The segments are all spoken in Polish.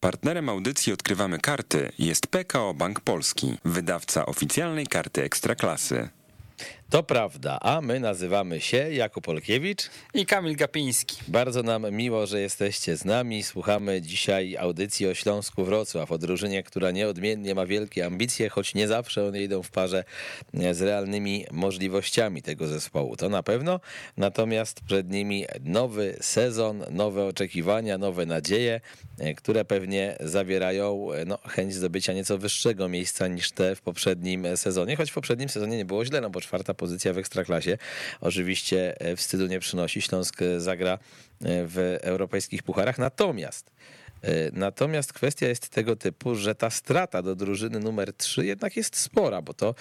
Partnerem audycji Odkrywamy Karty jest PKO Bank Polski, wydawca oficjalnej karty Ekstraklasy. To prawda, a my nazywamy się Jakub Olkiewicz. I Kamil Gapiński. Bardzo nam miło, że jesteście z nami. Słuchamy dzisiaj audycji o Śląsku Wrocław, o drużynie, która nieodmiennie ma wielkie ambicje, choć nie zawsze one idą w parze z realnymi możliwościami tego zespołu. To na pewno. Natomiast przed nimi nowy sezon, nowe oczekiwania, nowe nadzieje, które pewnie zawierają no, chęć zdobycia nieco wyższego miejsca niż te w poprzednim sezonie, choć w poprzednim sezonie nie było źle, no bo czwarta pozycja w Ekstraklasie. Oczywiście wstydu nie przynosi. Śląsk zagra w europejskich pucharach. Natomiast Natomiast kwestia jest tego typu, że ta strata do drużyny numer 3 jednak jest spora, bo to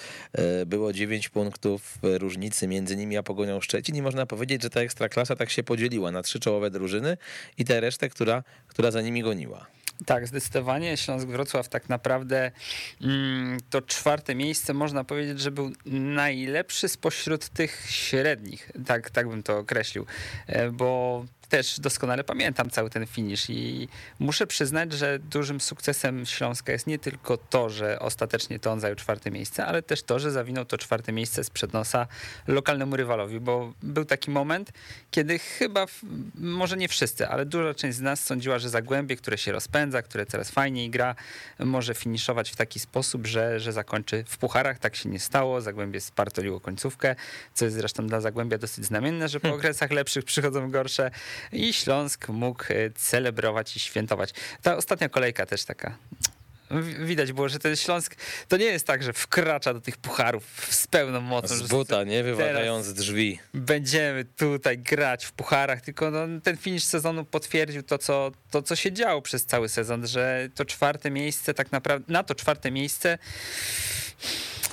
było 9 punktów różnicy między nimi a Pogonią Szczecin i można powiedzieć, że ta ekstraklasa tak się podzieliła na trzy czołowe drużyny i tę resztę, która, która za nimi goniła. Tak, zdecydowanie. Śląsk Wrocław tak naprawdę mm, to czwarte miejsce można powiedzieć, że był najlepszy spośród tych średnich. Tak, tak bym to określił, bo też doskonale pamiętam cały ten finish i muszę przyznać, że dużym sukcesem Śląska jest nie tylko to, że ostatecznie to on zajął czwarte miejsce, ale też to, że zawinął to czwarte miejsce sprzed nosa lokalnemu rywalowi, bo był taki moment, kiedy chyba, może nie wszyscy, ale duża część z nas sądziła, że Zagłębie, które się rozpędza, które coraz fajniej gra, może finiszować w taki sposób, że, że zakończy w pucharach. Tak się nie stało. Zagłębie spartoliło końcówkę, co jest zresztą dla Zagłębia dosyć znamienne, że po Hmm. okresach lepszych przychodzą gorsze i Śląsk mógł celebrować i świętować. Ta ostatnia kolejka też taka. Widać było, że ten Śląsk to nie jest tak, że wkracza do tych pucharów z pełną mocą. Z buta, nie wyważając drzwi. Będziemy tutaj grać w pucharach, tylko no, ten finish sezonu potwierdził to co, to, co się działo przez cały sezon, że to czwarte miejsce tak naprawdę, na to czwarte miejsce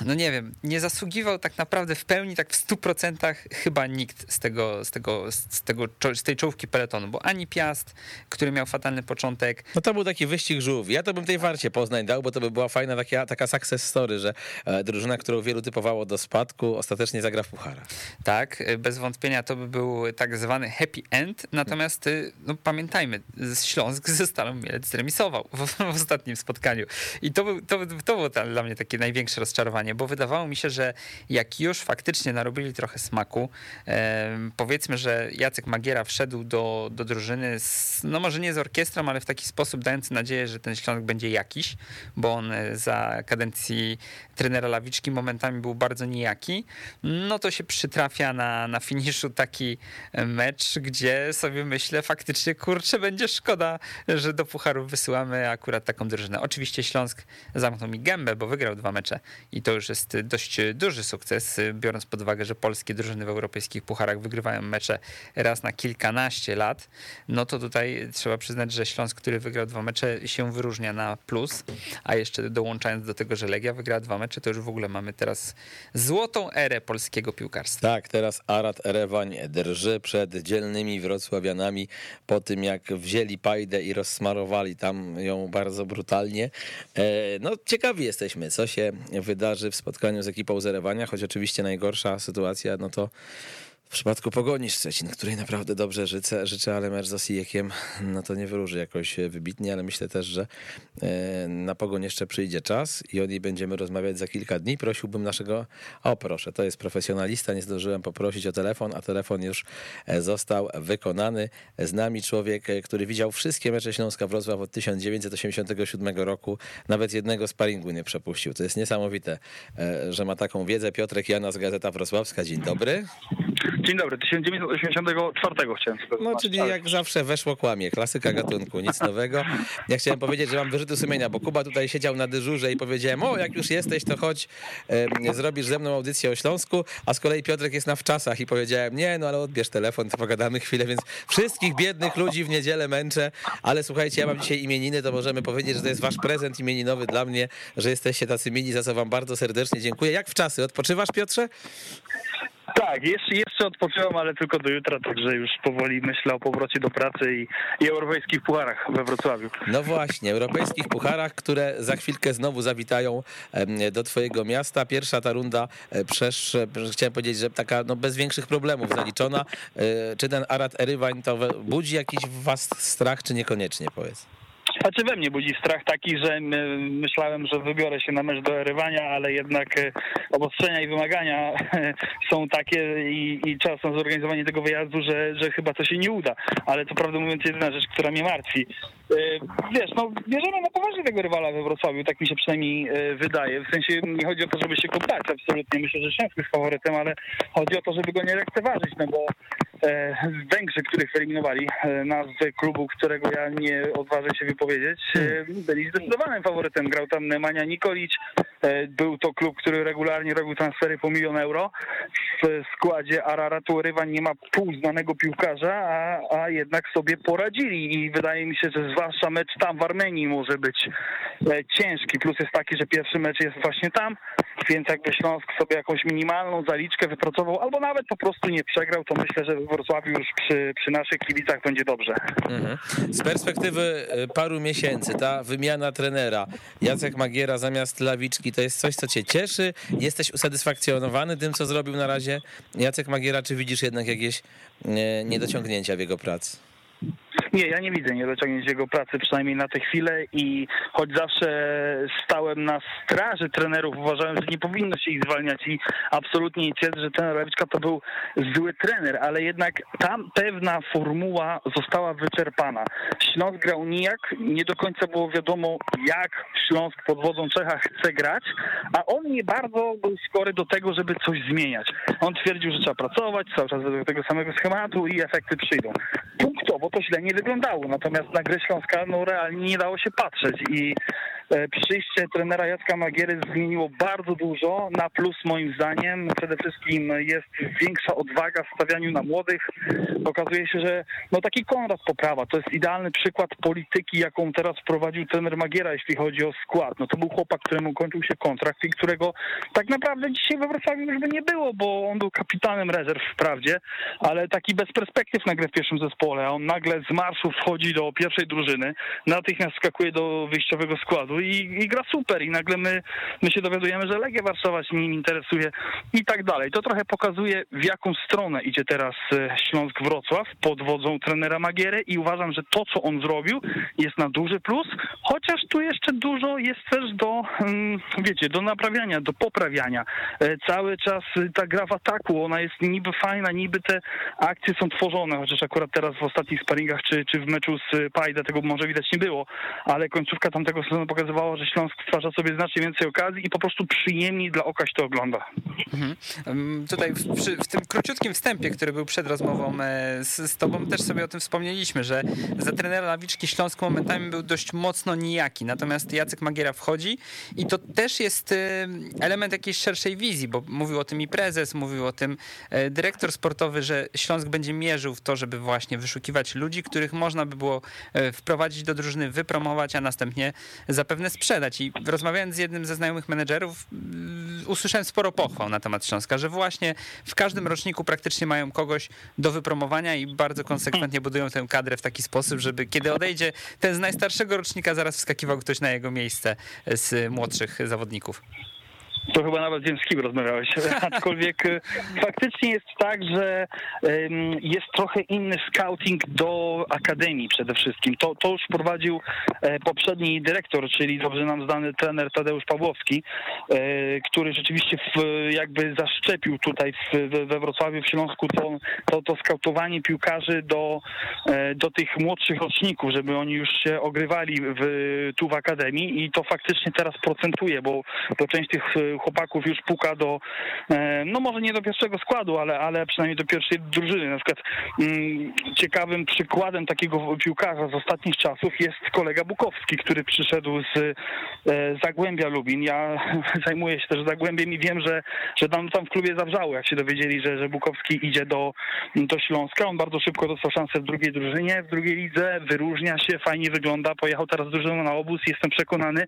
no nie wiem, nie zasługiwał tak naprawdę w pełni, tak w stu procentach chyba nikt z tego, z tego, z tego, z tej czołówki peletonu, bo ani Piast, który miał fatalny początek. No to był taki wyścig żółw. Ja to bym tej warcie Poznań dał, bo to by była fajna taka, taka success story, że e, drużyna, którą wielu typowało do spadku, ostatecznie zagra w pucharach. Tak, bez wątpienia to by był tak zwany happy end, natomiast no, pamiętajmy, Śląsk ze Stalą Mielec zremisował w, w ostatnim spotkaniu i to, był, to, to było dla mnie takie największe rozczarowanie, bo wydawało mi się, że jak już faktycznie narobili trochę smaku, e, powiedzmy, że Jacek Magiera wszedł do, do drużyny, z, no może nie z orkiestrą, ale w taki sposób dający nadzieję, że ten Śląsk będzie jakiś, bo on za kadencji trenera Lawiczki momentami był bardzo nijaki, no to się przytrafia na, na finiszu taki mecz, gdzie sobie myślę faktycznie, kurczę, będzie szkoda, że do pucharów wysyłamy akurat taką drużynę. Oczywiście Śląsk zamknął mi gębę, bo wygrał dwa mecze i to już jest dość duży sukces, biorąc pod uwagę, że polskie drużyny w europejskich pucharach wygrywają mecze raz na kilkanaście lat, no to tutaj trzeba przyznać, że Śląsk, który wygrał dwa mecze się wyróżnia na plus, a jeszcze dołączając do tego, że Legia wygrała dwa mecze, to już w ogóle mamy teraz złotą erę polskiego piłkarstwa. Tak, teraz Arat Erewań drży przed dzielnymi wrocławianami po tym, jak wzięli pajdę i rozsmarowali tam ją bardzo brutalnie. No ciekawi jesteśmy, co się wydarzy w spotkaniu z ekipą z Erewania, choć oczywiście najgorsza sytuacja, no to w przypadku Pogoni Szczecin, której naprawdę dobrze życzę, życzę ale mecz z Osijekiem, no to nie wyróży jakoś wybitnie, ale myślę też, że na Pogoń jeszcze przyjdzie czas i o niej będziemy rozmawiać za kilka dni. Prosiłbym naszego, o proszę, to jest profesjonalista, nie zdążyłem poprosić o telefon, a telefon już został wykonany. Z nami człowiek, który widział wszystkie mecze Śląska Wrocław od 1987 roku, nawet jednego sparingu nie przepuścił. To jest niesamowite, że ma taką wiedzę. Piotrek Janas, Gazeta Wrocławska, dzień dobry. Dzień dobry, 1984 chciałem sobie No, czyli jak zawsze weszło kłamie, klasyka gatunku, nic nowego. Ja chciałem powiedzieć, że mam wyrzuty sumienia, bo Kuba tutaj siedział na dyżurze i powiedziałem, o, jak już jesteś, to chodź, e, zrobisz ze mną audycję o Śląsku, a z kolei Piotrek jest na wczasach i powiedziałem, nie, no ale odbierz telefon, to pogadamy chwilę, więc wszystkich biednych ludzi w niedzielę męczę, ale słuchajcie, ja mam dzisiaj imieniny, to możemy powiedzieć, że to jest wasz prezent imieninowy dla mnie, że jesteście tacy mili, za co wam bardzo serdecznie dziękuję. Jak w czasy? Odpoczywasz, Piotrze? Tak, jeszcze, jeszcze odpocząłem, ale tylko do jutra, także już powoli myślę o powrocie do pracy i, i europejskich pucharach we Wrocławiu. No właśnie, europejskich pucharach, które za chwilkę znowu zawitają do twojego miasta. Pierwsza ta runda przesz, chciałem powiedzieć, że taka no, bez większych problemów zaliczona. Czy ten Arat Erywań to budzi jakiś was strach, czy niekoniecznie, powiedz? Znaczy we mnie budzi strach taki, że myślałem, że wybiorę się na mecz do erywania, ale jednak e, obostrzenia i wymagania są takie i, i czas na zorganizowanie tego wyjazdu, że, że chyba to się nie uda. Ale to prawdę mówiąc jedyna rzecz, która mnie martwi. E, wiesz, no bierzemy na poważnie tego rywala we Wrocławiu, tak mi się przynajmniej e, wydaje. W sensie nie chodzi o to, żeby się go absolutnie. Myślę, że Śląsk jest faworytem, ale chodzi o to, żeby go nie lekceważyć, no bo Węgrzy, których wyeliminowali, nazwy klubu, którego ja nie odważę się wypowiedzieć, byli zdecydowanym faworytem. Grał tam Nemanja Nikolic. Był to klub, który regularnie robił transfery po milion euro. W składzie Araratu Rywan nie ma pół znanego piłkarza, a, a jednak sobie poradzili i wydaje mi się, że zwłaszcza mecz tam w Armenii może być ciężki. Plus jest taki, że pierwszy mecz jest właśnie tam, więc jakby Śląsk sobie jakąś minimalną zaliczkę wypracował, albo nawet po prostu nie przegrał, to myślę, że w Wrocławiu już przy, przy naszych kibicach będzie dobrze. Mhm. Z perspektywy y, paru miesięcy, ta wymiana trenera, Jacek Magiera zamiast Lawiczki, to jest coś, co cię cieszy? Jesteś usatysfakcjonowany tym, co zrobił na razie Jacek Magiera, czy widzisz jednak jakieś y, niedociągnięcia w jego pracy? Nie, ja nie widzę niedociągnięć jego pracy, przynajmniej na tę chwilę i choć zawsze stałem na straży trenerów, uważałem, że nie powinno się ich zwalniać i absolutnie nie twierdzę, że trener Lewiczka to był zły trener, ale jednak tam pewna formuła została wyczerpana. Śląsk grał nijak, nie do końca było wiadomo, jak Śląsk pod wodą Czecha chce grać, a on nie bardzo był skory do tego, żeby coś zmieniać. On twierdził, że trzeba pracować cały czas według tego samego schematu i efekty przyjdą. Punktowo to źle nie wyglądało. Natomiast na grę Śląska no, realnie nie dało się patrzeć i przyjście trenera Jacka Magiery zmieniło bardzo dużo. Na plus moim zdaniem przede wszystkim jest większa odwaga w stawianiu na młodych. Okazuje się, że no taki Konrad Poprawa to jest idealny przykład polityki, jaką teraz prowadził trener Magiera, jeśli chodzi o skład. No to był chłopak, któremu kończył się kontrakt i którego tak naprawdę dzisiaj we Wrocławiu już by nie było, bo on był kapitanem rezerw wprawdzie, ale taki bez perspektyw nagle w pierwszym zespole, a on nagle z marszu wchodzi do pierwszej drużyny, natychmiast skakuje do wyjściowego składu i, i gra super i nagle my, my się dowiadujemy, że Legia Warszawa się nim interesuje i tak dalej. To trochę pokazuje w jaką stronę idzie teraz e, Śląsk Wrocław pod wodzą trenera Magiery i uważam, że to co on zrobił jest na duży plus, chociaż tu jeszcze dużo jest też do, mm, wiecie, do naprawiania, do poprawiania. E, cały czas ta gra w ataku, ona jest niby fajna, niby te akcje są tworzone, chociaż akurat teraz w ostatnich sparingach czy, czy w meczu z Pajda tego może widać nie było, ale końcówka tamtego sezonu pokazywała, że Śląsk stwarza sobie znacznie więcej okazji i po prostu przyjemniej dla oka się to ogląda. Mhm. Tutaj w, przy, w, tym króciutkim wstępie, który był przed rozmową e, z, z tobą, też sobie o tym wspomnieliśmy, że za trenera Lawiczki Śląsk momentami był dość mocno nijaki, natomiast Jacek Magiera wchodzi i to też jest e, element jakiejś szerszej wizji, bo mówił o tym i prezes, mówił o tym e, dyrektor sportowy, że Śląsk będzie mierzył w to, żeby właśnie wyszukiwać ludzi, których można by było wprowadzić do drużyny, wypromować, a następnie zapewne sprzedać. I rozmawiając z jednym ze znajomych menedżerów, mm, usłyszałem sporo pochwał na temat Śląska, że właśnie w każdym roczniku praktycznie mają kogoś do wypromowania i bardzo konsekwentnie budują tę kadrę w taki sposób, żeby kiedy odejdzie ten z najstarszego rocznika, zaraz wskakiwał ktoś na jego miejsce z młodszych zawodników. To chyba nawet z kim rozmawiałeś. Aczkolwiek e, faktycznie jest tak, że jest trochę inny scouting do akademii przede wszystkim. To, to już prowadził e, poprzedni dyrektor, czyli dobrze nam znany trener Tadeusz Pawłowski, e, który rzeczywiście w, jakby zaszczepił tutaj w, we Wrocławiu, w Śląsku to, to, to skautowanie piłkarzy do, do tych młodszych roczników, żeby oni już się ogrywali w, tu w akademii i to faktycznie teraz procentuje, bo, bo część tych chłopaków już puka do, e, no może nie do pierwszego składu, ale, ale przynajmniej do pierwszej drużyny. Na przykład mm, ciekawym przykładem takiego piłkarza z ostatnich czasów jest kolega Bukowski, który przyszedł z e, Zagłębia Lubin. Ja zajmuję się też Zagłębiem i wiem, że, że tam, tam w klubie zawrzało, jak się dowiedzieli, że, że Bukowski idzie do, do Śląska. On bardzo szybko dostał szansę w drugiej drużynie, w drugiej lidze, wyróżnia się, fajnie wygląda. Pojechał teraz drużyną na obóz. Jestem przekonany,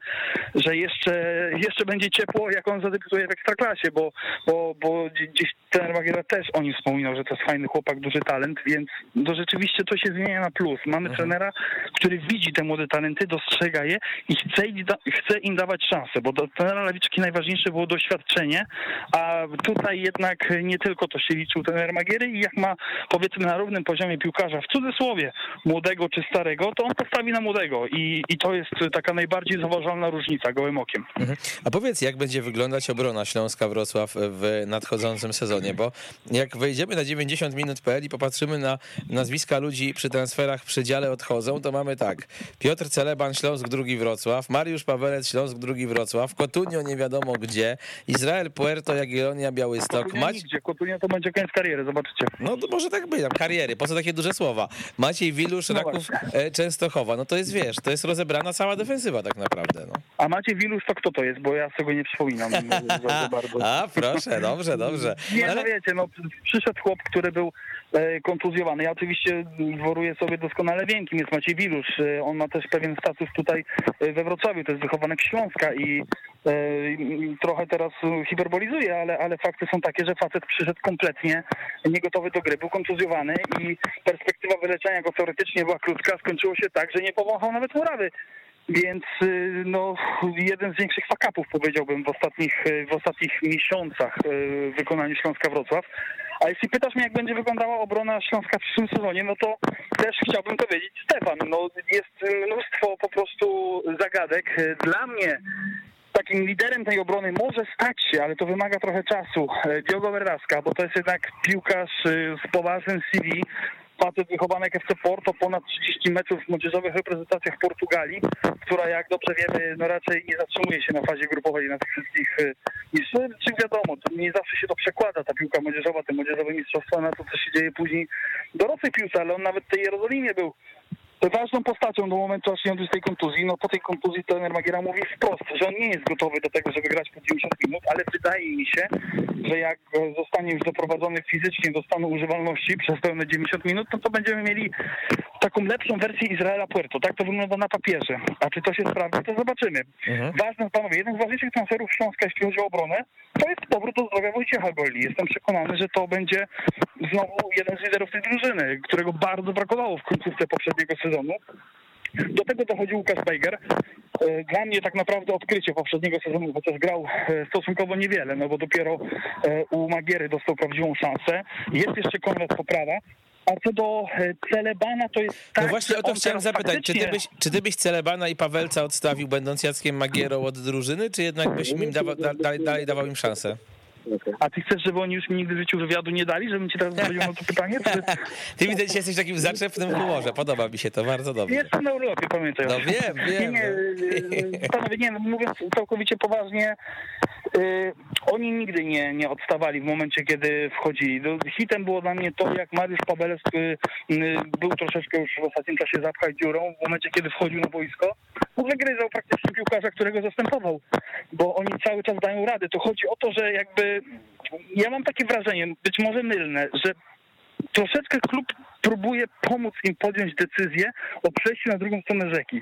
że jeszcze, jeszcze będzie ciepło, jak on on zadebiutuje w Ekstraklasie, bo, bo, bo gdzieś ten Magiera też o nim wspominał, że to jest fajny chłopak, duży talent, więc to rzeczywiście to się zmienia na plus. Mamy trenera, który widzi te młode talenty, dostrzega je i chce, chce im dawać szansę, bo do trenera Lawiczki najważniejsze było doświadczenie, a tutaj jednak nie tylko to się liczył trener Magiery i jak ma powiedzmy na równym poziomie piłkarza, w cudzysłowie, młodego czy starego, to on postawi na młodego i, i to jest taka najbardziej zauważalna różnica gołym okiem. Mhm. A powiedz, jak będzie wyglądać obrona Śląska Wrocław w nadchodzącym sezonie, bo jak wejdziemy na 90 minut.pl i popatrzymy na nazwiska ludzi przy transferach w przedziale odchodzą, to mamy tak, Piotr Celeban, Śląsk drugi Wrocław, Mariusz Pawelec, Śląsk drugi Wrocław, Kotunio nie wiadomo gdzie, Izrael Puerto, Jagiellonia, Białystok, Kotunia Mać... nigdzie, Kotunia to będzie koniec kariery, zobaczycie. No to może tak być, tam kariery, po co takie duże słowa? Maciej Wilusz, No Raków, e, Częstochowa, no to jest, wiesz, to jest rozebrana cała defensywa tak naprawdę, no. A macie Wilusz, to kto to jest, bo ja sobie nie przypominam. A, proszę, dobrze, dobrze. Nie, no wiecie, no przyszedł chłop, który był e, kontuzjowany. Ja oczywiście dworuję sobie doskonale wiem, kim jest Maciej Wilusz. E, On ma też pewien status tutaj e, we Wrocławiu, to jest wychowanek Śląska i i trochę teraz hiperbolizuje, ale, ale fakty są takie, że facet przyszedł kompletnie niegotowy do gry, był kontuzjowany i perspektywa wyleczenia go teoretycznie była krótka, skończyło się tak, że nie powąchał nawet murawy. Więc y, no, jeden z większych fakapów powiedziałbym w ostatnich, y, w ostatnich miesiącach y, w wykonaniu Śląska Wrocław. A jeśli pytasz mnie, jak będzie wyglądała obrona Śląska w przyszłym sezonie, no to też chciałbym to wiedzieć Stefan. No, jest mnóstwo po prostu zagadek. Dla mnie takim liderem tej obrony może stać się, ale to wymaga trochę czasu, Diogo Verdaska, bo to jest jednak piłkarz z poważnym CV, facet wychowanek FC Porto, ponad 30 meczów w młodzieżowych reprezentacjach Portugalii, która jak dobrze wiemy, no raczej nie zatrzymuje się na fazie grupowej na tych wszystkich y, mistrzostwach. Czy wiadomo, to nie zawsze się to przekłada, ta piłka młodzieżowa, te młodzieżowe mistrzostwa na to, co się dzieje później w dorosłej piłce, ale on nawet w tej Jerozolimie był ważną postacią do momentu, aż nie tej kontuzji. No po tej kontuzji trener Magiera mówi wprost, że on nie jest gotowy do tego, żeby grać po 90 minut, ale wydaje mi się, że jak zostanie już doprowadzony fizycznie do stanu używalności przez pełne 90 minut, no to będziemy mieli taką lepszą wersję Izraela Puerto. Tak to wygląda na papierze. A czy to się sprawdzi, to zobaczymy. Mhm. Ważne, panowie, jeden z ważniejszych transferów Śląska, jeśli chodzi o obronę, to jest powrót do zdrowia Wojciecha Golli. Jestem przekonany, że to będzie znowu jeden z liderów tej drużyny, którego bardzo brakowało w końcówce poprzedniego sezonu. Do tego dochodzi Łukasz Bejger. E, Dla mnie tak naprawdę odkrycie poprzedniego sezonu, chociaż grał e, stosunkowo niewiele, no bo dopiero e, u Magiery dostał prawdziwą szansę. Jest jeszcze Konrad Poprawa. A co do Celebana, to jest tak, No właśnie o to chciałem zapytać, czy ty, byś, czy ty byś Celebana i Pawelca odstawił, będąc Jackiem Magierą od drużyny, czy jednak byś im dawał, da, dalej, dalej dawał im szansę? A ty chcesz, żeby oni już mi nigdy w życiu wywiadu nie dali, żebym ci teraz odpowiedział na to pytanie? Czy... Ty widzę, że jesteś w takim zaczepnym humorze, podoba mi się to bardzo dobrze. Jestem na urlopie, pamiętaj. No wiem, wiem. Nie, nie, no. panowie, nie, no, mówiąc całkowicie poważnie, oni nigdy nie, nie odstawali w momencie, kiedy wchodzili. No, Hitem było dla mnie to, jak Mariusz Pabeles y, y, był troszeczkę już w ostatnim czasie zapchać dziurą, w momencie, kiedy wchodził na boisko, wygryzał praktycznie piłkarza, którego zastępował, bo oni cały czas dają radę. To chodzi o to, że jakby, ja mam takie wrażenie, być może mylne, że troszeczkę klub próbuje pomóc im podjąć decyzję o przejściu na drugą stronę rzeki.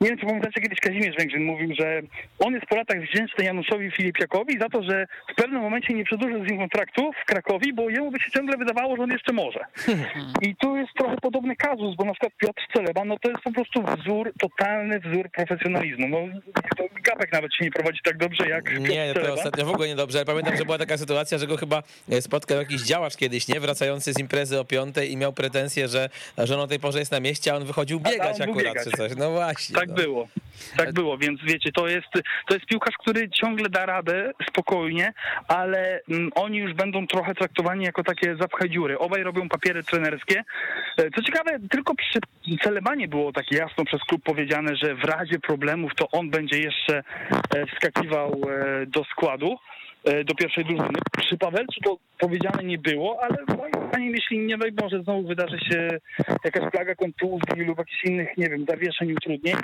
Nie wiem, czy pamiętacie, kiedyś Kazimierz Węgrzyn mówił, że on jest po latach wdzięczny Januszowi Filipiakowi za to, że w pewnym momencie nie przedłużył z nim kontraktu w Krakowi, bo jemu by się ciągle wydawało, że on jeszcze może. I tu jest trochę podobny kazus, bo na przykład Piotr Celeba, no to jest po prostu wzór, totalny wzór profesjonalizmu. No, to Gapek nawet się nie prowadzi tak dobrze jak Piotr Nie, to Celeba. ostatnio w ogóle niedobrze, ale pamiętam, że była taka sytuacja, że go chyba e, spotkał jakiś działacz kiedyś, nie? Wracający z imprezy o piątej i miał pretensje, że, że on o tej porze jest na mieście, a on wychodził A- a biegać on akurat biegać. czy coś. No właśnie. Tak no. było. Tak było, więc wiecie, to jest, to jest piłkarz, który ciągle da radę spokojnie, ale mm, oni już będą trochę traktowani jako takie zapchaj dziury. Obaj robią papiery trenerskie. E, Co ciekawe, tylko przy Celebanie było tak jasno przez klub powiedziane, że w razie problemów to on będzie jeszcze e, wskakiwał e, do składu do pierwszej drużyny. Przy Pawelcu to powiedziane nie było, ale moim zdaniem, jeśli nie daj Boże znowu wydarzy się jakaś plaga kontuzji lub jakichś innych, nie wiem, zawieszeń, utrudnień,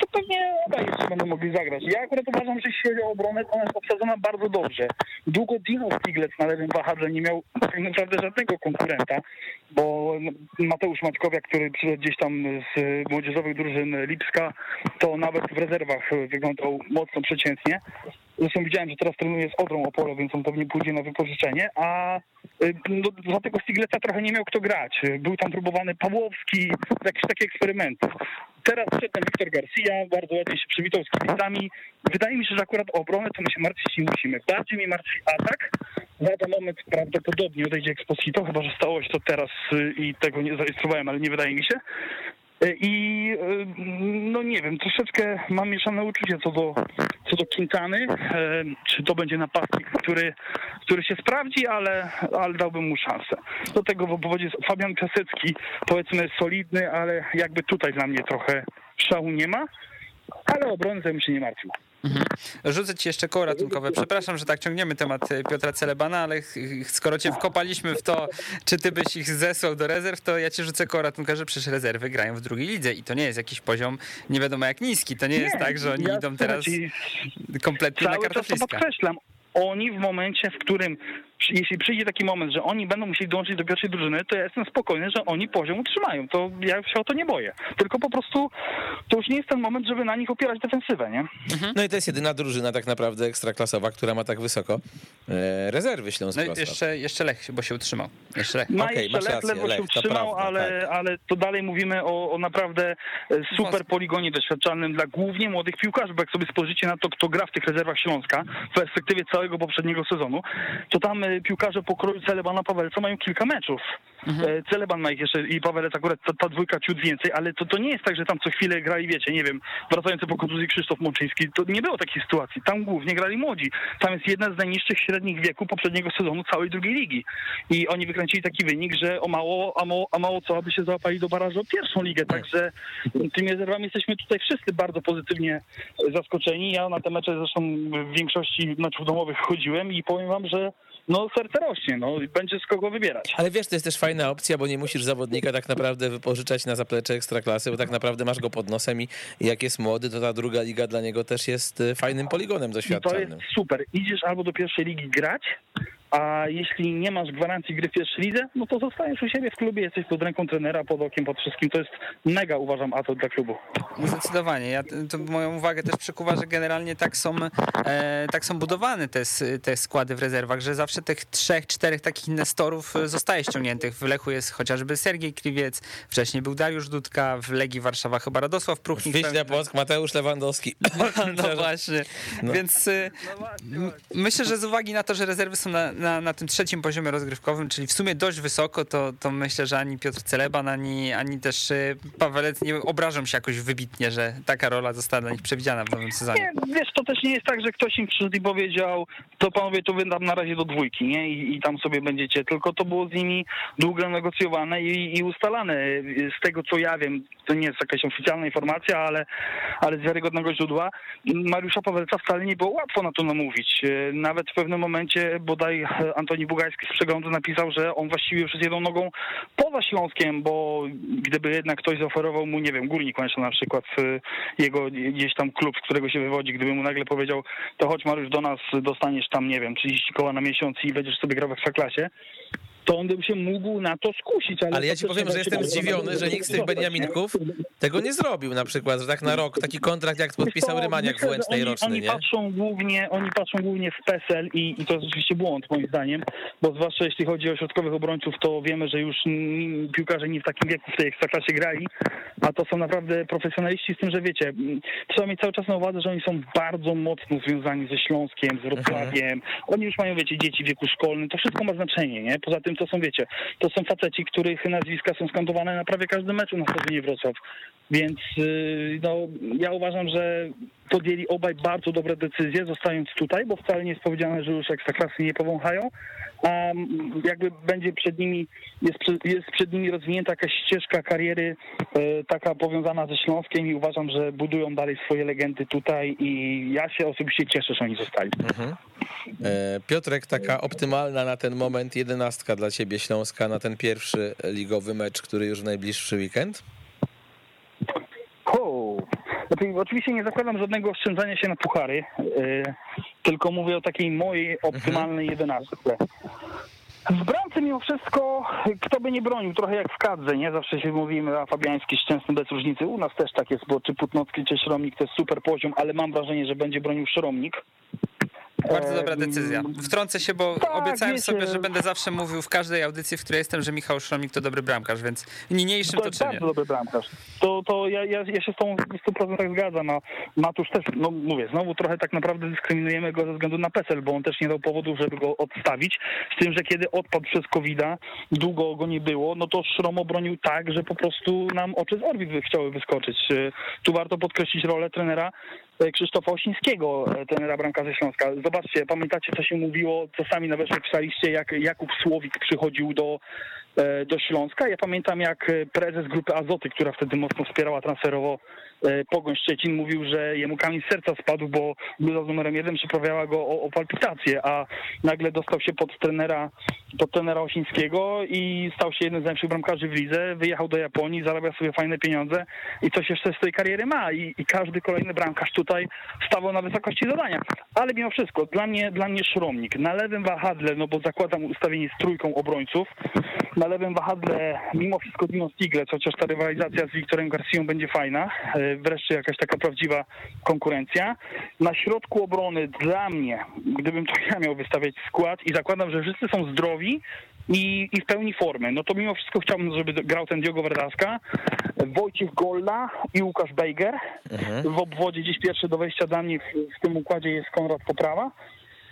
to pewnie obaj jeszcze będą mogli zagrać. Ja akurat uważam, że jeśli chodzi o obronę, to ona jest obsadzona bardzo dobrze. Długo Dino Stiglec na lewym wahadle nie miał tak naprawdę żadnego konkurenta, bo Mateusz Maćkowiak, który przyszedł gdzieś tam z młodzieżowych drużyn Lipska, to nawet w rezerwach wyglądał mocno przeciętnie. Zresztą widziałem, że teraz trenuje z Odrą Opole, więc on pewnie pójdzie na wypożyczenie, a y, no, za tego trochę nie miał kto grać. Był tam próbowany Pawłowski, jakieś takie eksperymenty. Teraz wszedł ten Wiktor Garcia, bardzo ładnie się przywitał z kibicami. Wydaje mi się, że akurat o obronę to my się martwić nie musimy. Bardziej mnie martwi atak. Lada moment prawdopodobnie odejdzie Exposito, chyba że stało się to teraz y, i tego nie zarejestrowałem, ale nie wydaje mi się. I y, no nie wiem, troszeczkę mam mieszane uczucie co do, co do Quintany. Czy to będzie napastnik, który, który się sprawdzi, ale, ale dałbym mu szansę. Do tego w obwodzie Fabian Piasecki powiedzmy solidny, ale jakby tutaj dla mnie trochę szału nie ma. Ale obronę bym się nie martwił. Mhm. Rzucę ci jeszcze koło ratunkowe. Przepraszam, że tak ciągniemy temat e, Piotra Celebana, ale skoro cię wkopaliśmy w to, czy ty byś ich zesłał do rezerw, to ja ci rzucę koło ratunka, że przecież rezerwy grają w drugiej lidze i to nie jest jakiś poziom nie wiadomo jak niski. To nie, nie jest tak, że oni ja idą teraz kompletnie na kartofliska. podkreślam, oni w momencie, w którym jeśli przyjdzie taki moment, że oni będą musieli dołączyć do pierwszej drużyny, to ja jestem spokojny, że oni poziom utrzymają. To ja się o to nie boję. Tylko po prostu to już nie jest ten moment, żeby na nich opierać defensywę, nie? Mhm. No i to jest jedyna drużyna tak naprawdę ekstraklasowa, która ma tak wysoko e, rezerwy Śląsk No jeszcze, jeszcze Lech, bo się utrzymał. Jeszcze Lech. Ma okay, jeszcze Lech, rację, Lech, się utrzymał, prawda, ale, tak. ale to dalej mówimy o, o naprawdę e, super poligonie doświadczalnym dla głównie młodych piłkarzy, bo jak sobie spojrzycie na to, kto gra w tych rezerwach Śląska w perspektywie całego poprzedniego sezonu, to tam e, piłkarze pokroju Celebana Pawelca mają kilka meczów. Mhm. E, Celeban ma ich jeszcze i Pawelec akurat ta, ta, dwójka ciut więcej, ale to, to nie jest tak, że tam co chwilę grali, wiecie, nie wiem, wracający po kontuzji Krzysztof Mączyński, to nie było takiej sytuacji. Tam głównie grali młodzi. Tam jest jedna z najniższych średnich wieku poprzedniego sezonu całej drugiej ligi. I oni wykręcili taki wynik, że o mało, a mało, a mało co, aby się załapali do barażu o pierwszą ligę. Tak. Także tymi rezerwami jesteśmy tutaj wszyscy bardzo pozytywnie zaskoczeni. Ja na te mecze zresztą w większości meczów domowych chodziłem i powiem wam, że no serce rośnie, no będzie z kogo wybierać. Ale wiesz, to jest też fajna opcja, bo nie musisz zawodnika tak naprawdę wypożyczać na zaplecze ekstraklasy, bo tak naprawdę masz go pod nosem i jak jest młody, to ta druga liga dla niego też jest y, fajnym poligonem doświadczalnym. To jest super. Idziesz albo do pierwszej ligi grać, a jeśli nie masz gwarancji gry w pierwszej lidze, no to zostajesz u siebie w klubie, jesteś pod ręką trenera, pod okiem, pod wszystkim. To jest mega, uważam, atut dla klubu. Zdecydowanie. Ja, to moją uwagę też przykuwa, że generalnie tak są, e, tak są budowane te, te składy w rezerwach, że zawsze tych trzech, czterech takich inwestorów e, zostaje ściągniętych. W Lechu jest chociażby Sergiej Kliwiec, wcześniej był Dariusz Dudka, w Legii Warszawa chyba Radosław Pruchnik. Wiśnia Płock, Mateusz Lewandowski. No właśnie. No. Więc e, no myślę, że z uwagi na to, że rezerwy są na, na, na tym trzecim poziomie rozgrywkowym, czyli w sumie dość wysoko, to, to myślę, że ani Piotr Celeban, ani, ani też y, Pawelec nie obrażą się jakoś wybitnie, że taka rola została dla nich przewidziana w nowym sezonie. Nie, wiesz, to też nie jest tak, że ktoś im przyszedł i powiedział, to panowie, to wydam na razie do dwójki, nie? I, I, tam sobie będziecie, tylko to było z nimi długo negocjowane i, i ustalane. Z tego, co ja wiem, to nie jest jakaś oficjalna informacja, ale, ale z wiarygodnego źródła, Mariusza Pawelca wcale nie było łatwo na to namówić. Nawet w pewnym momencie bodaj Antoni Bugajski z przeglądu napisał, że on właściwie jest jedną nogą poza Śląskiem, bo gdyby jednak ktoś zaoferował mu, nie wiem, Górnik Łęczna na przykład, y, jego gdzieś tam klub, z którego się wywodzi, gdyby mu nagle powiedział, to chodź Mariusz do nas, dostaniesz tam, nie wiem, 30 koła na miesiąc i będziesz sobie grał w Ekstraklasie, to on by się mógł na to skusić. Ale, ale ja ci powiem, że jestem zdziwiony, że nikt z tych Beniaminków tego nie zrobił na przykład, że tak na rok taki kontrakt jak podpisał Rymaniak w Łęcznej oni, roczny, oni nie? Patrzą głównie, oni patrzą głównie w PESEL i, i to jest oczywiście błąd moim zdaniem, bo zwłaszcza jeśli chodzi o środkowych obrońców, to wiemy, że już piłkarze nie w takim wieku w tej ekstraklasie grali, a to są naprawdę profesjonaliści z tym, że wiecie, trzeba mieć cały czas na uwadze, że oni są bardzo mocno związani ze Śląskiem, z Wrocławiem. Mhm. Oni już mają, wiecie, dzieci w wieku szkolnym, to wszystko ma znaczenie, nie? Poza tym to są, wiecie, to są faceci, których nazwiska są skandowane na prawie każdym meczu na stadionie Wrocław. Więc y, no, ja uważam, że podjęli obaj bardzo dobre decyzje, zostając tutaj, bo wcale nie jest powiedziane, że już ekstraklasy nie powąchają, jakby będzie przed nimi, jest, jest przed nimi rozwinięta jakaś ścieżka kariery y, taka powiązana ze Śląskiem i uważam, że budują dalej swoje legendy tutaj i ja się osobiście cieszę, że oni zostali. Mhm. E, Piotrek, taka optymalna na ten moment jedenastka dla ciebie Śląska na ten pierwszy ligowy mecz, który już w najbliższy weekend? Znaczy, oczywiście nie zakładam żadnego oszczędzania się na puchary, yy, tylko mówię o takiej mojej optymalnej jedenastce. W bramce mimo wszystko, kto by nie bronił, trochę jak w kadrze, nie? Zawsze się mówimy, a Fabiański szczęsny bez różnicy. U nas też tak jest, bo czy Putnocki, czy Szromnik to jest super poziom, ale mam wrażenie, że będzie bronił Szromnik. Bardzo dobra decyzja. Wtrącę się, bo tak, obiecałem wiecie. sobie, że będę zawsze mówił w każdej audycji, w której jestem, że Michał Szromik to dobry bramkarz, więc niniejszym To to czynię. bardzo dobry bramkarz. To, to ja, ja, ja się z tą w 100% zgadzam. A Matusz też, no mówię, znowu trochę tak naprawdę dyskryminujemy go ze względu na PESEL, bo on też nie dał powodów, żeby go odstawić. Z tym, że kiedy odpadł przez covid długo go nie było, no to Szrom obronił tak, że po prostu nam oczy z orbit chciały wyskoczyć. Y, Tu warto podkreślić rolę trenera Krzysztofa Osińskiego, e, trenera bramkarzy Śląska. Zobaczcie, pamiętacie, co się mówiło, co sami nawet pisaliście, jak Jakub Słowik przychodził do, e, do Śląska. Ja pamiętam, jak e, prezes grupy Azoty, która wtedy mocno wspierała transferowo e, Pogoń Szczecin, mówił, że jemu kamień z serca spadł, bo bluza z numerem jeden przyprawiała go o, o palpitację, a nagle dostał się pod trenera, pod trenera Osińskiego i stał się jednym z najlepszych bramkarzy w lidze, wyjechał do Japonii, zarabia sobie fajne pieniądze i coś jeszcze z tej kariery ma i, i każdy kolejny bramkarz tutaj stawał na wysokości zadania. Ale mimo wszystko, dla mnie, dla mnie Szromnik. Na lewym wahadle, no bo zakładam ustawienie z trójką obrońców, na lewym wahadle mimo wszystko Dino Stiglec, chociaż ta rywalizacja z Wiktorem Garcją będzie fajna, e, wreszcie jakaś taka prawdziwa konkurencja. Na środku obrony dla mnie, gdybym to ja miał wystawiać skład i zakładam, że wszyscy są zdrowi i, i w pełni formy, no to mimo wszystko chciałbym, żeby grał ten Diogo Verdaska, Wojciech Golla i Łukasz Bejger. W obwodzie gdzieś pierwszy do wejścia dla mnie w, w tym układzie jest Konrad Poprawa.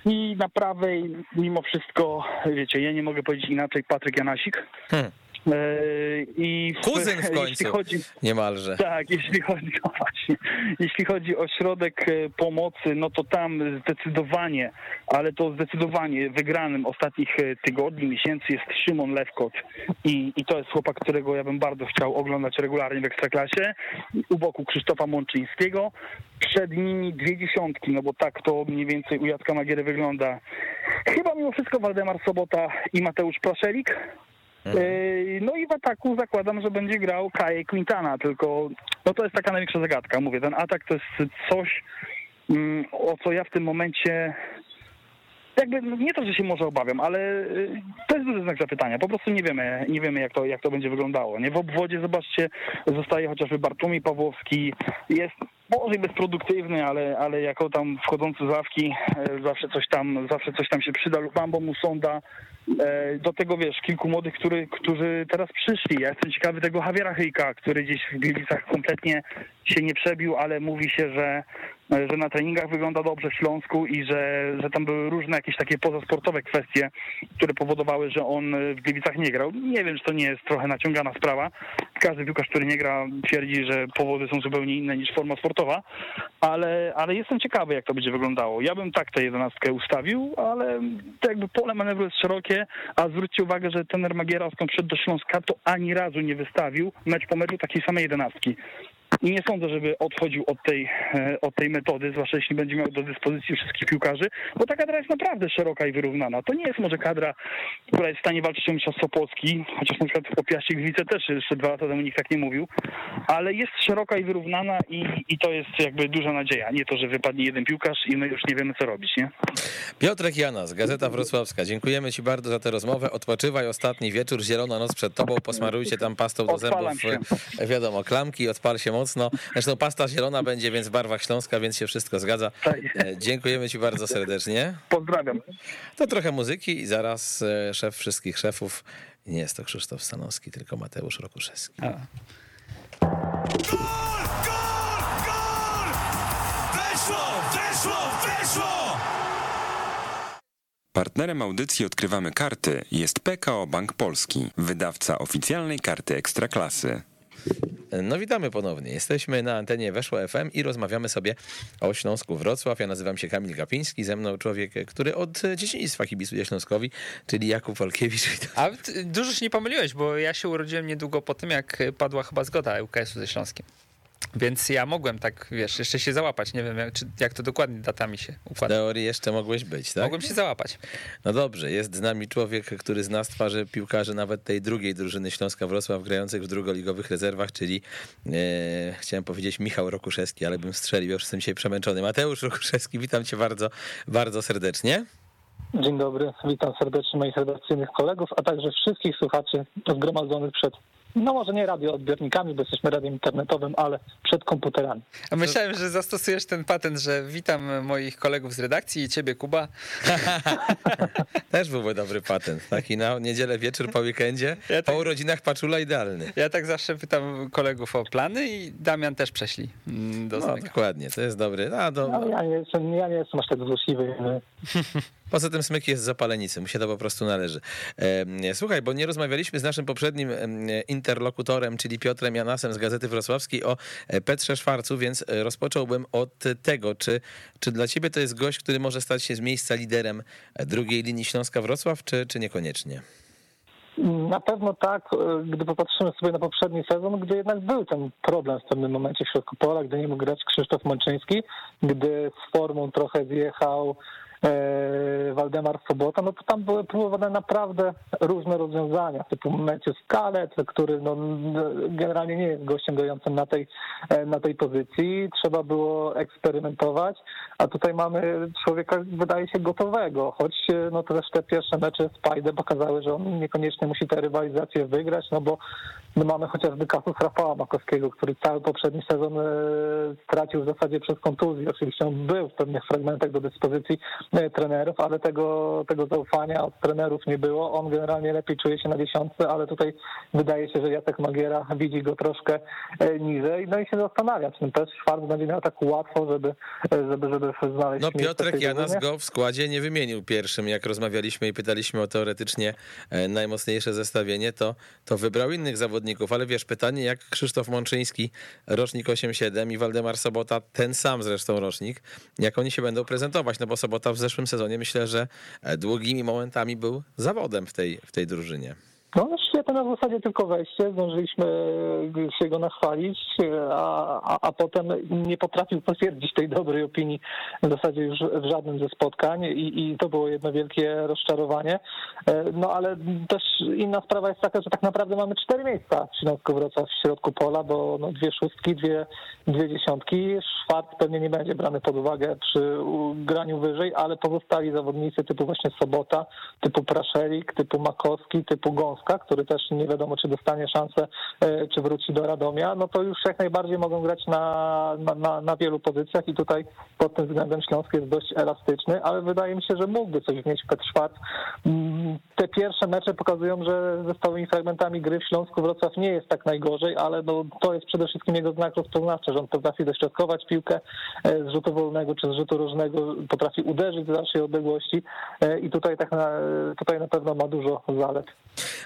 I na prawej, mimo wszystko, wiecie, ja nie mogę powiedzieć inaczej, Patryk Janasik. Hmm. E, I Kuzyn w Jeśli końcu. chodzi, Niemalże. tak, jeśli chodzi, no właśnie, jeśli chodzi o środek e, pomocy, no to tam zdecydowanie, ale to zdecydowanie wygranym ostatnich e, tygodni, miesięcy jest Szymon Lewkot i, i to jest chłopak, którego ja bym bardzo chciał oglądać regularnie w Ekstraklasie. U boku Krzysztofa Mączyńskiego, przed nimi dwie dziesiątki, no bo tak to mniej więcej u Jacka Magiery wygląda. Chyba mimo wszystko Waldemar Sobota i Mateusz Praszelik. Yy, No i w ataku zakładam, że będzie grał Kaje Quintana, tylko no to jest taka największa zagadka. Mówię, ten atak to jest coś, mm, o co ja w tym momencie jakby no nie to, że się może obawiam, ale y, to jest duży znak zapytania. Po prostu nie wiemy, nie wiemy jak to, jak to będzie wyglądało. Nie w obwodzie zobaczcie, zostaje chociażby Bartłomiej Pawłowski, jest może bezproduktywny, ale, ale jako tam wchodzący z ławki e, zawsze coś tam, zawsze coś tam się przyda. Lubambo Musonda, e, do tego wiesz, kilku młodych, który, którzy teraz przyszli. Ja jestem ciekawy tego Javiera Hyjka, który gdzieś w Gliwicach kompletnie się nie przebił, ale mówi się, że że na treningach wygląda dobrze w Śląsku i że, że tam były różne jakieś takie pozasportowe kwestie, które powodowały, że on w Gliwicach nie grał. Nie wiem, czy to nie jest trochę naciągana sprawa. Każdy piłkarz, który nie gra, twierdzi, że powody są zupełnie inne niż forma sportowa, ale, ale jestem ciekawy, jak to będzie wyglądało. Ja bym tak tę jedenastkę ustawił, ale to jakby pole manewru jest szerokie, a zwróćcie uwagę, że ten Magiera, skąd przyszedł do Śląska, to ani razu nie wystawił mecz po meczu takiej samej jedenastki. I nie sądzę, żeby odchodził od tej, e, od tej metody, zwłaszcza jeśli będzie miał do dyspozycji wszystkich piłkarzy, bo ta kadra jest naprawdę szeroka i wyrównana. To nie jest może kadra, która jest w stanie walczyć o mistrzostwo Polski, chociaż na przykład o Piaście Gliwice też jeszcze dwa lata temu nikt tak nie mówił, ale jest szeroka i wyrównana i, i to jest jakby duża nadzieja. Nie to, że wypadnie jeden piłkarz i my już nie wiemy, co robić, nie? Piotrek Janas, Gazeta Wrocławska. Dziękujemy Ci bardzo za tę rozmowę. Odpoczywaj ostatni wieczór, zielona noc przed Tobą. Posmarujcie tam pastą do Odpalam zębów. się. Wiadomo, klamki, odpal się mocno. Zresztą pasta zielona będzie więc w barwach Śląska, więc się wszystko zgadza. Tak. E, Dziękujemy Ci bardzo serdecznie. Pozdrawiam. To trochę muzyki i zaraz e, szef wszystkich szefów. Nie jest to Krzysztof Stanowski, tylko Mateusz Rokuszewski. A. Gol! Gol! Gol! Weszło! Weszło! Weszło! Partnerem audycji Odkrywamy Karty jest PKO Bank Polski, wydawca oficjalnej karty Ekstraklasy. No witamy ponownie. Jesteśmy na antenie Weszło FM i rozmawiamy sobie o Śląsku Wrocław. Ja nazywam się Kamil Gapiński, ze mną człowiek, który od dzieciństwa kibicuje Śląskowi, czyli Jakub Olkiewicz. Witam. A dużo się nie pomyliłeś, bo ja się urodziłem niedługo po tym, jak padła chyba zgoda ŁKS-u ze Śląskiem. Więc ja mogłem tak, wiesz, jeszcze się załapać. Nie wiem, jak, czy, jak to dokładnie datami się W układa. teorii jeszcze mogłeś być, tak? Mogłem się załapać. No dobrze, jest z nami człowiek, który zna z twarzy piłkarzy nawet tej drugiej drużyny Śląska Wrocław grających w drugoligowych rezerwach, czyli e, chciałem powiedzieć Michał Rokuszewski, ale bym strzelił, już jestem dzisiaj przemęczony. Mateusz Rokuszewski, witam cię bardzo, bardzo serdecznie. Dzień dobry, witam serdecznie moich redakcyjnych kolegów, a także wszystkich słuchaczy zgromadzonych przed, no może nie radioodbiornikami, bo jesteśmy radiem internetowym, ale przed komputerami. A myślałem, że zastosujesz ten patent, że witam moich kolegów z redakcji i ciebie, Kuba. Też byłby dobry patent, taki na niedzielę wieczór po weekendzie, Ja tak- po urodzinach paczula idealny. Ja tak zawsze pytam kolegów o plany i Damian też prześli mm, do No dokładnie, to jest dobry. No, do, No, ja, nie jestem, ja nie jestem aż tak złośliwy. Poza tym smyk jest zapalenicy, mu się to po prostu należy. Słuchaj, bo nie rozmawialiśmy z naszym poprzednim interlokutorem, czyli Piotrem Janasem z Gazety Wrocławskiej o e, Petrze Szwarcu, więc e, rozpocząłbym od tego, czy, czy dla ciebie to jest gość, który może stać się z miejsca liderem e, drugiej linii Śląska-Wrocław, czy, czy niekoniecznie? Na pewno tak, e, gdy popatrzymy sobie na poprzedni sezon, gdy jednak był ten problem w pewnym momencie w środku pola, gdy nie mógł grać Krzysztof Mączyński, gdy z formą trochę zjechał e, Waldemar Sobota, no to tam były próbowane naprawdę różne rozwiązania, typu Mecius Kalet, który no, generalnie nie jest gościem grającym na tej, e, na tej pozycji. Trzeba było eksperymentować, a tutaj mamy człowieka, wydaje się, gotowego, choć e, no to też te pierwsze mecze z Pajdę pokazały, że on niekoniecznie musi tę rywalizację wygrać, no bo no mamy chociażby kasus Rafała Makowskiego, który cały poprzedni sezon e, stracił w zasadzie przez kontuzję. Oczywiście on był w pewnych fragmentach do dyspozycji e, trenerów, ale tego, tego zaufania od trenerów nie było. On generalnie lepiej czuje się na dziesiątce, ale tutaj wydaje się, że Jacek Magiera widzi go troszkę e, niżej. No i się zastanawia, czy też Schwarz będzie miał tak łatwo, żeby, e, żeby, żeby znaleźć No Piotrek Janas go w składzie nie wymienił pierwszym, jak rozmawialiśmy i pytaliśmy o teoretycznie e, najmocniejsze zestawienie, to, to wybrał innych zawodników, ale wiesz, pytanie jak Krzysztof Mączyński, rocznik 8-7 i Waldemar Sobota, ten sam zresztą rocznik, jak oni się będą prezentować, no bo Sobota w zeszłym sezonie myślę, że e, długimi momentami był zawodem w tej, w tej drużynie. No świetne na zasadzie tylko wejście, zdążyliśmy się go nachwalić, a, a, a potem nie potrafił potwierdzić tej dobrej opinii w zasadzie już w żadnym ze spotkań i, i to było jedno wielkie rozczarowanie. E, No ale też inna sprawa jest taka, że tak naprawdę mamy cztery miejsca w Śląsku Wrocław w środku pola, bo no dwie szóstki, dwie, dwie dziesiątki. Szwart pewnie nie będzie brany pod uwagę przy graniu wyżej, ale pozostali zawodnicy typu właśnie Sobota, typu Praszelik, typu Makowski, typu Gąska, który też nie wiadomo, czy dostanie szansę, e, czy wróci do Radomia, no to już jak najbardziej mogą grać na, na, na, wielu pozycjach i tutaj pod tym względem Śląsk jest dość elastyczny, ale wydaje mi się, że mógłby coś wnieść Petr Szwarc. Mm, Te pierwsze mecze pokazują, że ze stałymi fragmentami gry w Śląsku Wrocław nie jest tak najgorzej, ale no, to jest przede wszystkim jego znak rozpoznawczy, że on potrafi dośrodkować piłkę e, z rzutu wolnego czy z rzutu różnego, potrafi uderzyć z dalszej odległości e, i tutaj tak na, tutaj na pewno ma dużo zalet.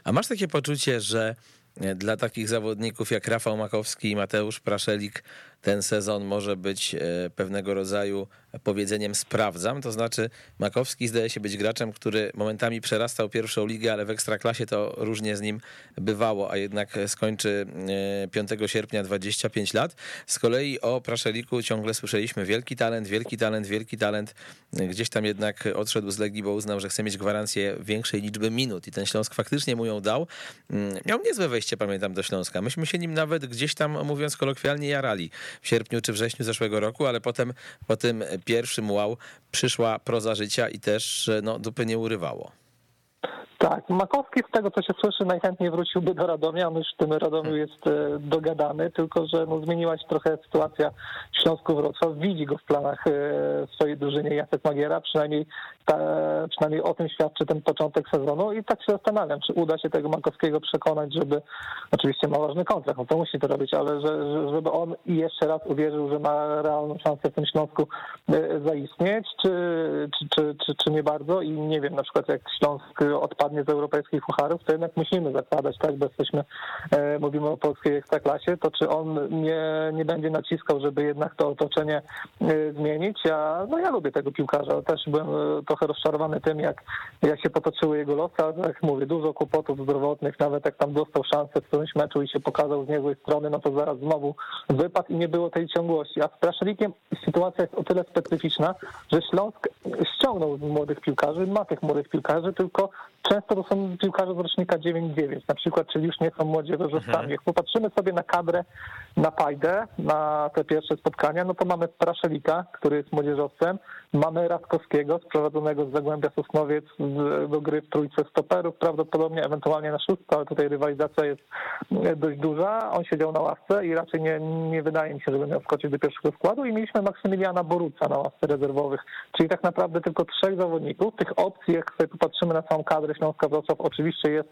A masz takie poczucie, że e, dla takich zawodników jak Rafał Makowski i Mateusz Praszelik ten sezon może być e, pewnego rodzaju powiedzeniem sprawdzam, to znaczy Makowski zdaje się być graczem, który momentami przerastał pierwszą ligę, ale w ekstraklasie to różnie z nim bywało, a jednak skończy e, 5 sierpnia 25 lat. Z kolei o Praszeliku ciągle słyszeliśmy wielki talent, wielki talent, wielki talent. Gdzieś tam jednak odszedł z Legii, bo uznał, że chce mieć gwarancję większej liczby minut i ten Śląsk faktycznie mu ją dał. Mm, Miał niezłe wejście, pamiętam, do Śląska. Myśmy się nim nawet gdzieś tam, mówiąc kolokwialnie, jarali w sierpniu czy wrześniu zeszłego roku, ale potem po tym pierwszym wow przyszła proza życia i też no, dupy nie urywało. Tak, Makowski z tego co się słyszy najchętniej wróciłby do Radomia, on już w tym Radomiu jest e, dogadany, tylko że no, zmieniła się trochę sytuacja w Śląsku Wrocław, widzi go w planach e, swojej drużynie Jacek Magiera, przynajmniej, ta, przynajmniej o tym świadczy ten początek sezonu. I tak się zastanawiam, czy uda się tego Makowskiego przekonać, żeby, oczywiście ma ważny kontrakt, on to musi to robić, ale że, że, żeby on jeszcze raz uwierzył, że ma realną szansę w tym Śląsku e, zaistnieć, czy, czy, czy, czy, czy nie bardzo? I nie wiem, na przykład jak Śląsk odpadł wypadnie z europejskich pucharów, to jednak musimy zakładać, tak, bo jesteśmy, e, mówimy o polskiej ekstraklasie, to czy on nie, nie będzie naciskał, żeby jednak to otoczenie e, zmienić. Ja, no ja lubię tego piłkarza, też byłem e, trochę rozczarowany tym, jak, jak się potoczyły jego losy, ale jak mówię, dużo kłopotów zdrowotnych, nawet jak tam dostał szansę w którymś meczu i się pokazał z niezłej strony, no to zaraz znowu wypadł i nie było tej ciągłości. A z Praszelikiem sytuacja jest o tyle specyficzna, że Śląsk ściągnął młodych piłkarzy, ma tych młodych piłkarzy, tylko często to są piłkarze z rocznika 9-9 na przykład, czyli już nie są młodzieżowcami. Jak popatrzymy sobie na kadrę, na Pajdę, na te pierwsze spotkania, no to mamy Praszelika, który jest młodzieżowcem, mamy Radkowskiego, sprowadzonego z Zagłębia Sosnowiec do gry w trójce stoperów, prawdopodobnie ewentualnie na szóstkę, ale tutaj rywalizacja jest dość duża. On siedział na ławce i raczej nie, nie wydaje mi się, żeby miał wskoczyć do pierwszego składu i mieliśmy Maksymiliana Boruca na ławce rezerwowych, czyli tak naprawdę tylko trzech zawodników. Tych opcji, jak sobie popatrzymy na całą kadrę Śląska Wrocław, oczywiście jest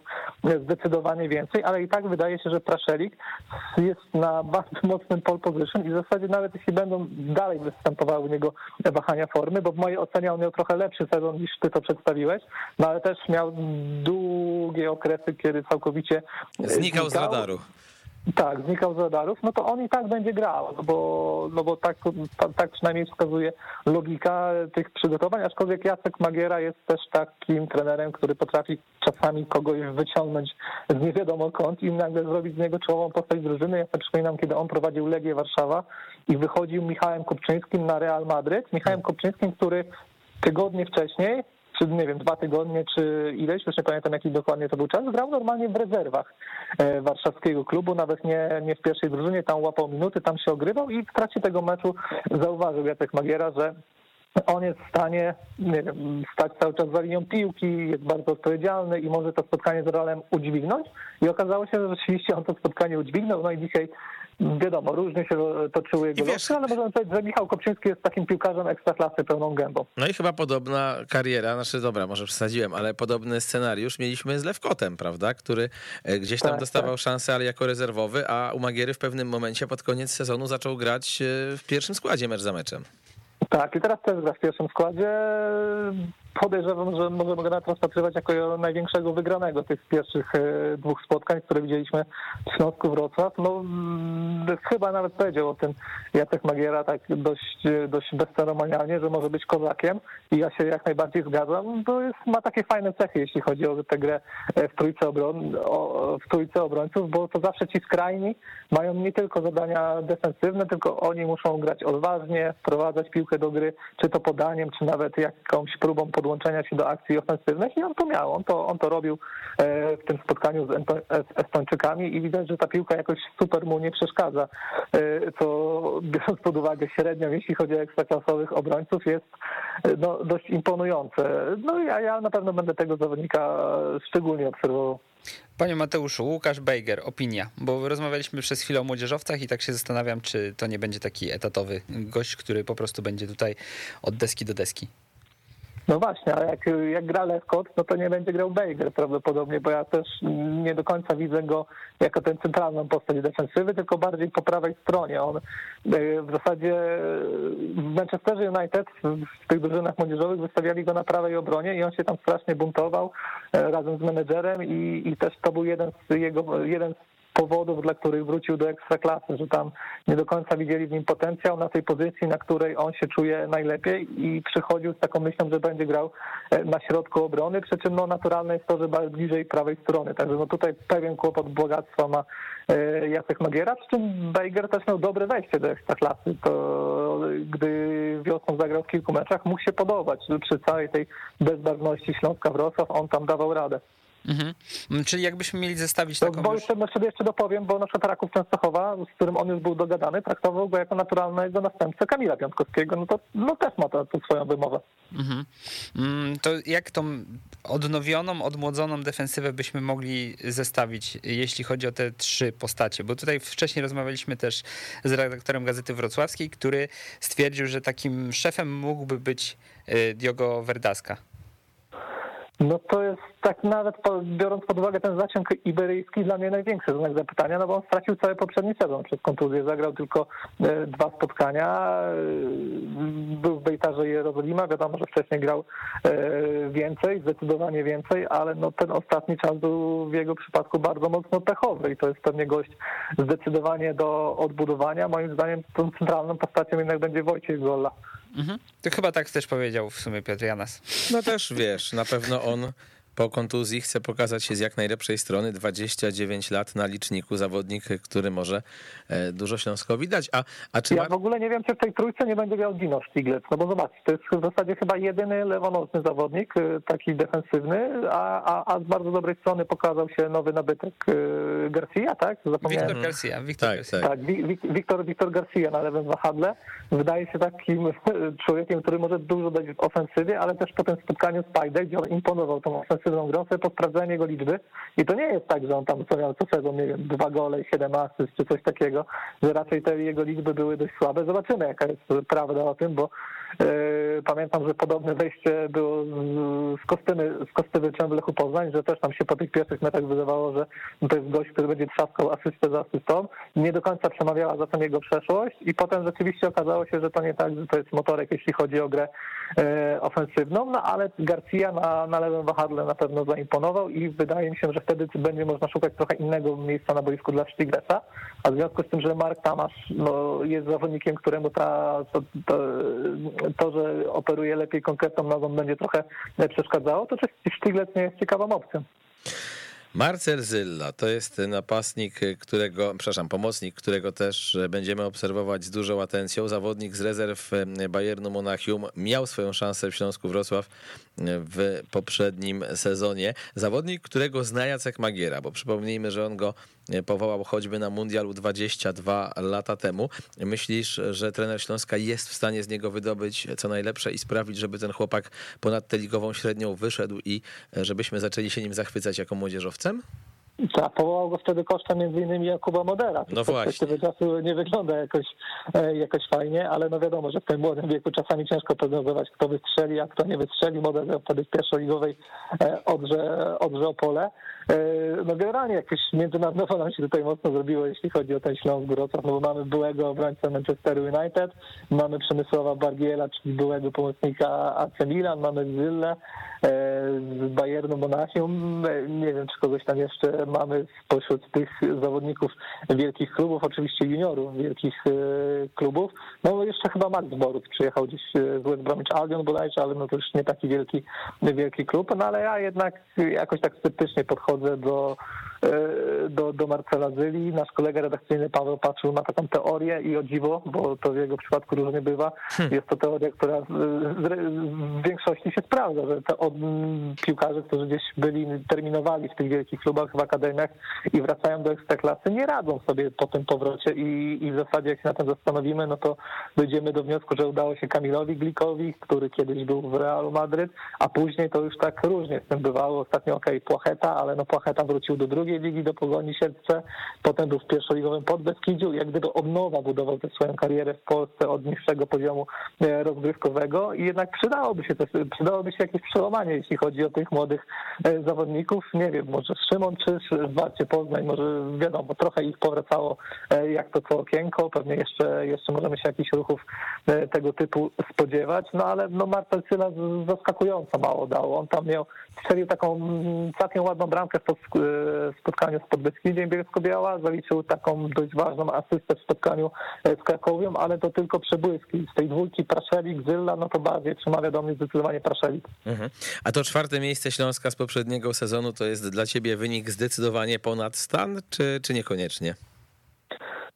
zdecydowanie więcej, ale i tak wydaje się, że Praszelik jest na bardzo mocnym pole position i w zasadzie nawet jeśli będą dalej występowały u niego wahania formy, bo w mojej ocenie on miał trochę lepszy sezon niż ty to przedstawiłeś, no ale też miał długie okresy, kiedy całkowicie e, Znikał z radaru. Tak, znikał z radarów, no to on i tak będzie grał, no bo, no bo tak, ta- tak przynajmniej wskazuje logika tych przygotowań, aczkolwiek Jacek Magiera jest też takim trenerem, który potrafi czasami kogoś wyciągnąć z nie wiadomo kąt i nagle zrobić z niego czołową postać drużyny. Ja sobie przypominam, kiedy on prowadził Legię Warszawa i wychodził Michałem Kopczyńskim na Real Madryt. Michałem Kopczyńskim, który tygodnie wcześniej czy nie wiem, dwa tygodnie, czy ileś, już nie pamiętam jaki dokładnie to był czas, grał normalnie w rezerwach e, warszawskiego klubu, nawet nie, nie w pierwszej drużynie, tam łapał minuty, tam się ogrywał i w trakcie tego meczu zauważył Jacek Magiera, że on jest w stanie nie wiem, stać cały czas za linią piłki, jest bardzo odpowiedzialny i może to spotkanie z Realem udźwignąć. I okazało się, że rzeczywiście on to spotkanie udźwignął. No i dzisiaj wiadomo, różnie się toczyły jego wiesz- losy, ale możemy powiedzieć, że Michał Kopczyński jest takim piłkarzem ekstraklasy pełną gębą. No i chyba podobna kariera, znaczy dobra, może przesadziłem, ale podobny scenariusz mieliśmy z Lewkotem, prawda, który e, gdzieś tam Tak, dostawał szansę, ale jako rezerwowy, a u Magiery w pewnym momencie pod koniec sezonu zaczął grać e, w pierwszym składzie mecz za meczem. Tak, i teraz też gra w pierwszym składzie. Podejrzewam, że możemy go nawet rozpatrywać jako największego wygranego tych pierwszych e, dwóch spotkań, które widzieliśmy w Śląsku Wrocław. No mm, chyba nawet powiedział o tym Jacek Magiera tak dość, e, dość bezceremonialnie, że może być kozakiem i ja się jak najbardziej zgadzam. To jest, ma takie fajne cechy, jeśli chodzi o tę grę e, w trójce, obron, o, w trójce obrońców, bo to zawsze ci skrajni mają nie tylko zadania defensywne, tylko oni muszą grać odważnie, wprowadzać piłkę do gry, czy to podaniem, czy nawet jakąś próbą podłączenia się do akcji ofensywnych i on to miał, on to, on to robił e, w tym spotkaniu z Ento- z Estończykami i widać, że ta piłka jakoś super mu nie przeszkadza, e, co biorąc pod uwagę średnią, jeśli chodzi o ekstraklasowych obrońców, jest e, no, dość imponujące. No ja, ja na pewno będę tego zawodnika szczególnie obserwował. Panie Mateuszu, Łukasz Bejger, opinia, bo rozmawialiśmy przez chwilę o młodzieżowcach i tak się zastanawiam, czy to nie będzie taki etatowy gość, który po prostu będzie tutaj od deski do deski. No właśnie, ale jak, jak gra Lewkot, no to nie będzie grał Bejger prawdopodobnie, bo ja też nie do końca widzę go jako tę centralną postać defensywy, tylko bardziej po prawej stronie. On e, w zasadzie w Manchesterze United w tych drużynach młodzieżowych wystawiali go na prawej obronie i on się tam strasznie buntował e, razem z menedżerem i, i też to był jeden z jego, jeden z powodów, dla których wrócił do ekstraklasy, że tam nie do końca widzieli w nim potencjał na tej pozycji, na której on się czuje najlepiej i przychodził z taką myślą, że będzie grał e, na środku obrony, przy czym no naturalne jest to, że bliżej prawej strony, także no tutaj pewien kłopot bogactwa ma e, Jacek Magiera, przy czym Bejger też miał dobre wejście do ekstraklasy, to gdy wiosną zagrał w kilku meczach, mógł się podobać przy całej tej bezbarwności Śląska Wrocław, on tam dawał radę. Mhm. Mm, Czyli jakbyśmy mieli zestawić To, taką bo już... jeszcze, jeszcze, jeszcze dopowiem, bo na przykład Raków Częstochowa, z którym on już był dogadany, traktował go jako naturalnego następcę Kamila Piątkowskiego, no to no też ma to, to swoją wymowę. Mhm. Mm, To jak tą odnowioną, odmłodzoną defensywę byśmy mogli zestawić, jeśli chodzi o te trzy postacie? Bo tutaj wcześniej rozmawialiśmy też z redaktorem Gazety Wrocławskiej, który stwierdził, że takim szefem mógłby być y, Diogo Verdaska. No to jest tak nawet biorąc pod uwagę ten zasięg iberyjski dla mnie największy znak zapytania, no bo on stracił cały poprzedni sezon przez kontuzję, zagrał tylko e, dwa spotkania, e, był w Bejt Wiktorze Jerozolima. Wiadomo, że wcześniej grał e, więcej, zdecydowanie więcej, ale no ten ostatni czas był w jego przypadku bardzo mocno pechowy i to jest pewnie gość zdecydowanie do odbudowania. Moim zdaniem tą centralną postacią jednak będzie Wojciech Golla. Mhm. To chyba tak też powiedział w sumie Piotr Janas. No też wiesz, na pewno on po kontuzji chce pokazać się z jak najlepszej strony. 29 lat na liczniku, zawodnik, który może e, dużo Śląskowi dać. A, a czy Ja ma... w ogóle nie wiem, czy w tej trójce nie będzie grał Dino Stiglec, no bo zobaczcie, to jest w zasadzie chyba jedyny lewonożny zawodnik, y, taki defensywny, a, a, a z bardzo dobrej strony pokazał się nowy nabytek y, Garcia, tak? Zapomniałem. Wiktor Garcia. Wiktor Tak, Garcia. tak. Tak, Wi- Wi- Wiktor, Wiktor Garcia na lewym wahadle wydaje się takim człowiekiem, który może dużo dać w ofensywie, ale też po tym spotkaniu z Pajde, gdzie on imponował tą ofensywną grą, sobie posprawdzałem jego liczby i to nie jest tak, że on tam co miał co sezon, nie wiem, dwa gole i siedem asyst czy coś takiego, że raczej te jego liczby były dość słabe. Zobaczymy, jaka jest prawda o tym, bo e, pamiętam, że podobne wejście było z, z Kostyny, z Lechu Poznań, że też tam się po tych pierwszych metach wydawało, że to jest gość, który będzie trzaskał asystę za asystą. Nie do końca przemawiała za tym jego przeszłość i potem rzeczywiście okazało się, że to nie tak, że to jest motorek, jeśli chodzi o grę e, ofensywną, no ale Garcia na, na lewym wahadle na pewno zaimponował i wydaje mi się, że wtedy będzie można szukać trochę innego miejsca na boisku dla Stiglesa, a w związku z tym, że Mark Tamasz no, jest zawodnikiem, któremu ta, to, to, to, że operuje lepiej konkretną nogą będzie trochę przeszkadzało, to czy Stiglec nie jest ciekawą opcją. Marcel Zylla to jest napastnik, którego, przepraszam, pomocnik, którego też będziemy obserwować z dużą atencją. Zawodnik z rezerw Bayernu Monachium miał swoją szansę w Śląsku Wrocław w poprzednim sezonie. Zawodnik, którego zna Jacek Magiera, bo przypomnijmy, że on go powołał choćby na Mundialu 22 lata temu. Myślisz, że trener Śląska jest w stanie z niego wydobyć co najlepsze i sprawić, żeby ten chłopak ponad tę ligową średnią wyszedł i żebyśmy zaczęli się nim zachwycać jako młodzieżowcem? Tak, powołał go wtedy kosztem między innymi Jakuba Modera. No Z perspektywy czasu nie wygląda jakoś, e, jakoś fajnie, ale no wiadomo, że w tym młodym wieku czasami ciężko prognozować, kto wystrzeli, a kto nie wystrzeli. Moder wtedy w pierwszoligowej e, Odrze, Odrze Opole. E, No generalnie jakoś międzynarodowo nam się tutaj mocno zrobiło, jeśli chodzi o ten Śląsk Wrocław, no bo mamy byłego obrońcę Manchesteru United, mamy Przemysława Bargiela, czyli byłego pomocnika AC Milan, mamy Zillę e, z Bayernu Monachium, E, nie wiem czy kogoś tam jeszcze mamy spośród tych zawodników wielkich klubów, oczywiście juniorów wielkich klubów, no jeszcze chyba Max Borut przyjechał gdzieś z West Bromwich Albion bodajże, ale no to już nie taki wielki, wielki klub, no ale ja jednak jakoś tak sceptycznie podchodzę do, e, do, do Marcela Zyli. Nasz kolega redakcyjny Paweł patrzył na taką teorię i o dziwo, bo to w jego przypadku różnie bywa. Jest to teoria, która w, większości się sprawdza, że te od, piłkarze, którzy gdzieś byli terminowali w tych wielkich klubach, w akademiach i wracają do ekstraklasy, nie radzą sobie po tym powrocie i, i w zasadzie jak się na tym zastanowimy, no to dojdziemy do wniosku, że udało się Kamilowi Glikowi, który kiedyś był w Realu Madryt, a później to już tak różnie z tym bywało. Ostatnio okej, Płacheta, ale no Płacheta wrócił do drugiej ligi, do Pogoni Siedlce, potem był w pierwszoligowym Podbeskidziu, jak gdyby od nowa budował tę swoją karierę w Polsce od niższego poziomu e, rozgrywkowego i jednak przydałoby się też, przydałoby się jakieś przełamanie, jeśli chodzi o tych młodych e, zawodników. Nie wiem, może Szymon Czyż w Warcie Poznań, może wiadomo, trochę ich powracało e, jak to co okienko, pewnie jeszcze, jeszcze możemy się jakichś ruchów tego typu spodziewać, no ale no Marcel Syla z- zaskakująco mało dał. On tam miał, strzelił taką mm, całkiem ładną bramkę w spotkaniu z Podbeskidziem Bielsko-Biała, zaliczył taką dość ważną asystę w spotkaniu e, z Krakowią, ale to tylko przebłyski. Z tej dwójki Praszelik, Zylla, no to bardziej przemawia do mnie zdecydowanie Praszelik. Mhm. A to czwarte miejsce Śląska z poprzedniego sezonu to jest dla ciebie wynik zdecydowanie ponad stan, czy, czy niekoniecznie?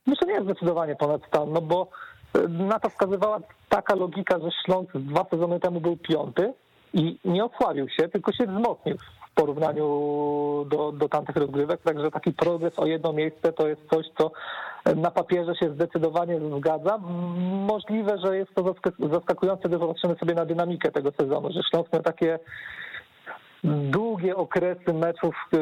Myślę, nie jest zdecydowanie ponad stan, no bo e, na to wskazywała taka logika, że Śląsk dwa sezony temu był piąty i nie osłabił się, tylko się wzmocnił porównaniu do, do tamtych rozgrywek, także taki progres o jedno miejsce to jest coś, co na papierze się zdecydowanie zgadza. Możliwe, że jest to zask- zaskakujące, gdy popatrzymy sobie na dynamikę tego sezonu, że Śląsk miał takie długie okresy meczów, yy,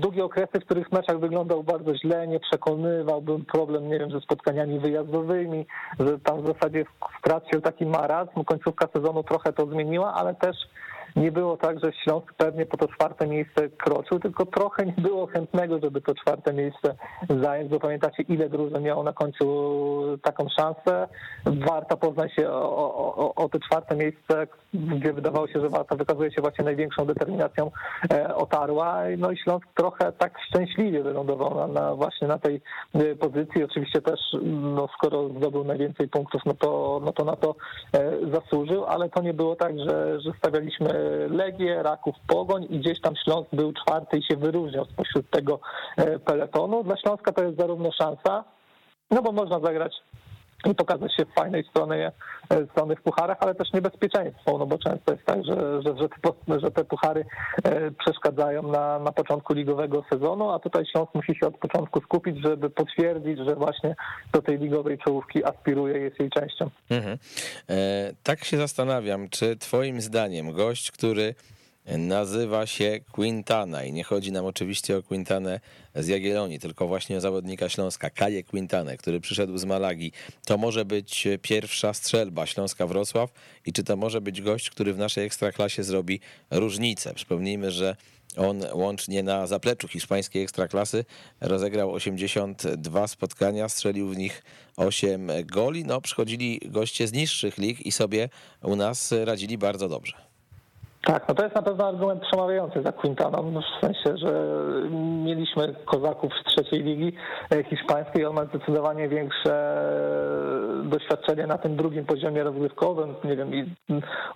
długie okresy, w których meczach wyglądał bardzo źle, nie przekonywał, był problem, nie wiem, ze spotkaniami wyjazdowymi, że tam w zasadzie się taki marazm, końcówka sezonu trochę to zmieniła, ale też nie było tak, że Śląsk pewnie po to czwarte miejsce kroczył, tylko trochę nie było chętnego, żeby to czwarte miejsce zająć, bo pamiętacie, ile drużyn miało na końcu taką szansę. Warta Poznań się o, o, o te czwarte miejsce, gdzie wydawało się, że Warta wykazuje się właśnie największą determinacją, e, otarła. No i Śląsk trochę tak szczęśliwie wylądował na, na właśnie na tej e, pozycji. Oczywiście też, no, skoro zdobył najwięcej punktów, no to, no to na to e, zasłużył, ale to nie było tak, że, że stawialiśmy Legię, Raków, Pogoń i gdzieś tam Śląsk był czwarty i się wyróżniał spośród tego e, peletonu. Dla Śląska to jest zarówno szansa, no bo można zagrać i pokazać się w fajnej stronie, e, strony w pucharach, ale też niebezpieczeństwo, no bo często jest tak, że, że, że, te, że te puchary e, przeszkadzają na, na początku ligowego sezonu, a tutaj Śląsk musi się od początku skupić, żeby potwierdzić, że właśnie do tej ligowej czołówki aspiruje, jest jej częścią. Mhm. E, tak się zastanawiam, czy twoim zdaniem gość, który nazywa się Quintana i nie chodzi nam oczywiście o Quintanę z Jagiellonii, tylko właśnie o zawodnika Śląska, Kaje Quintanę, który przyszedł z Malagi. To może być pierwsza strzelba Śląska-Wrocław i czy to może być gość, który w naszej ekstraklasie zrobi różnicę? Przypomnijmy, że on łącznie na zapleczu hiszpańskiej ekstraklasy rozegrał 82 spotkania, strzelił w nich 8 goli. No, przychodzili goście z niższych lig i sobie u nas radzili bardzo dobrze. Tak, no to jest na pewno argument przemawiający za Quintaną, no w sensie, że mieliśmy kozaków z trzeciej ligi e, hiszpańskiej, on ma zdecydowanie większe doświadczenie na tym drugim poziomie rozgrywkowym. Nie wiem, i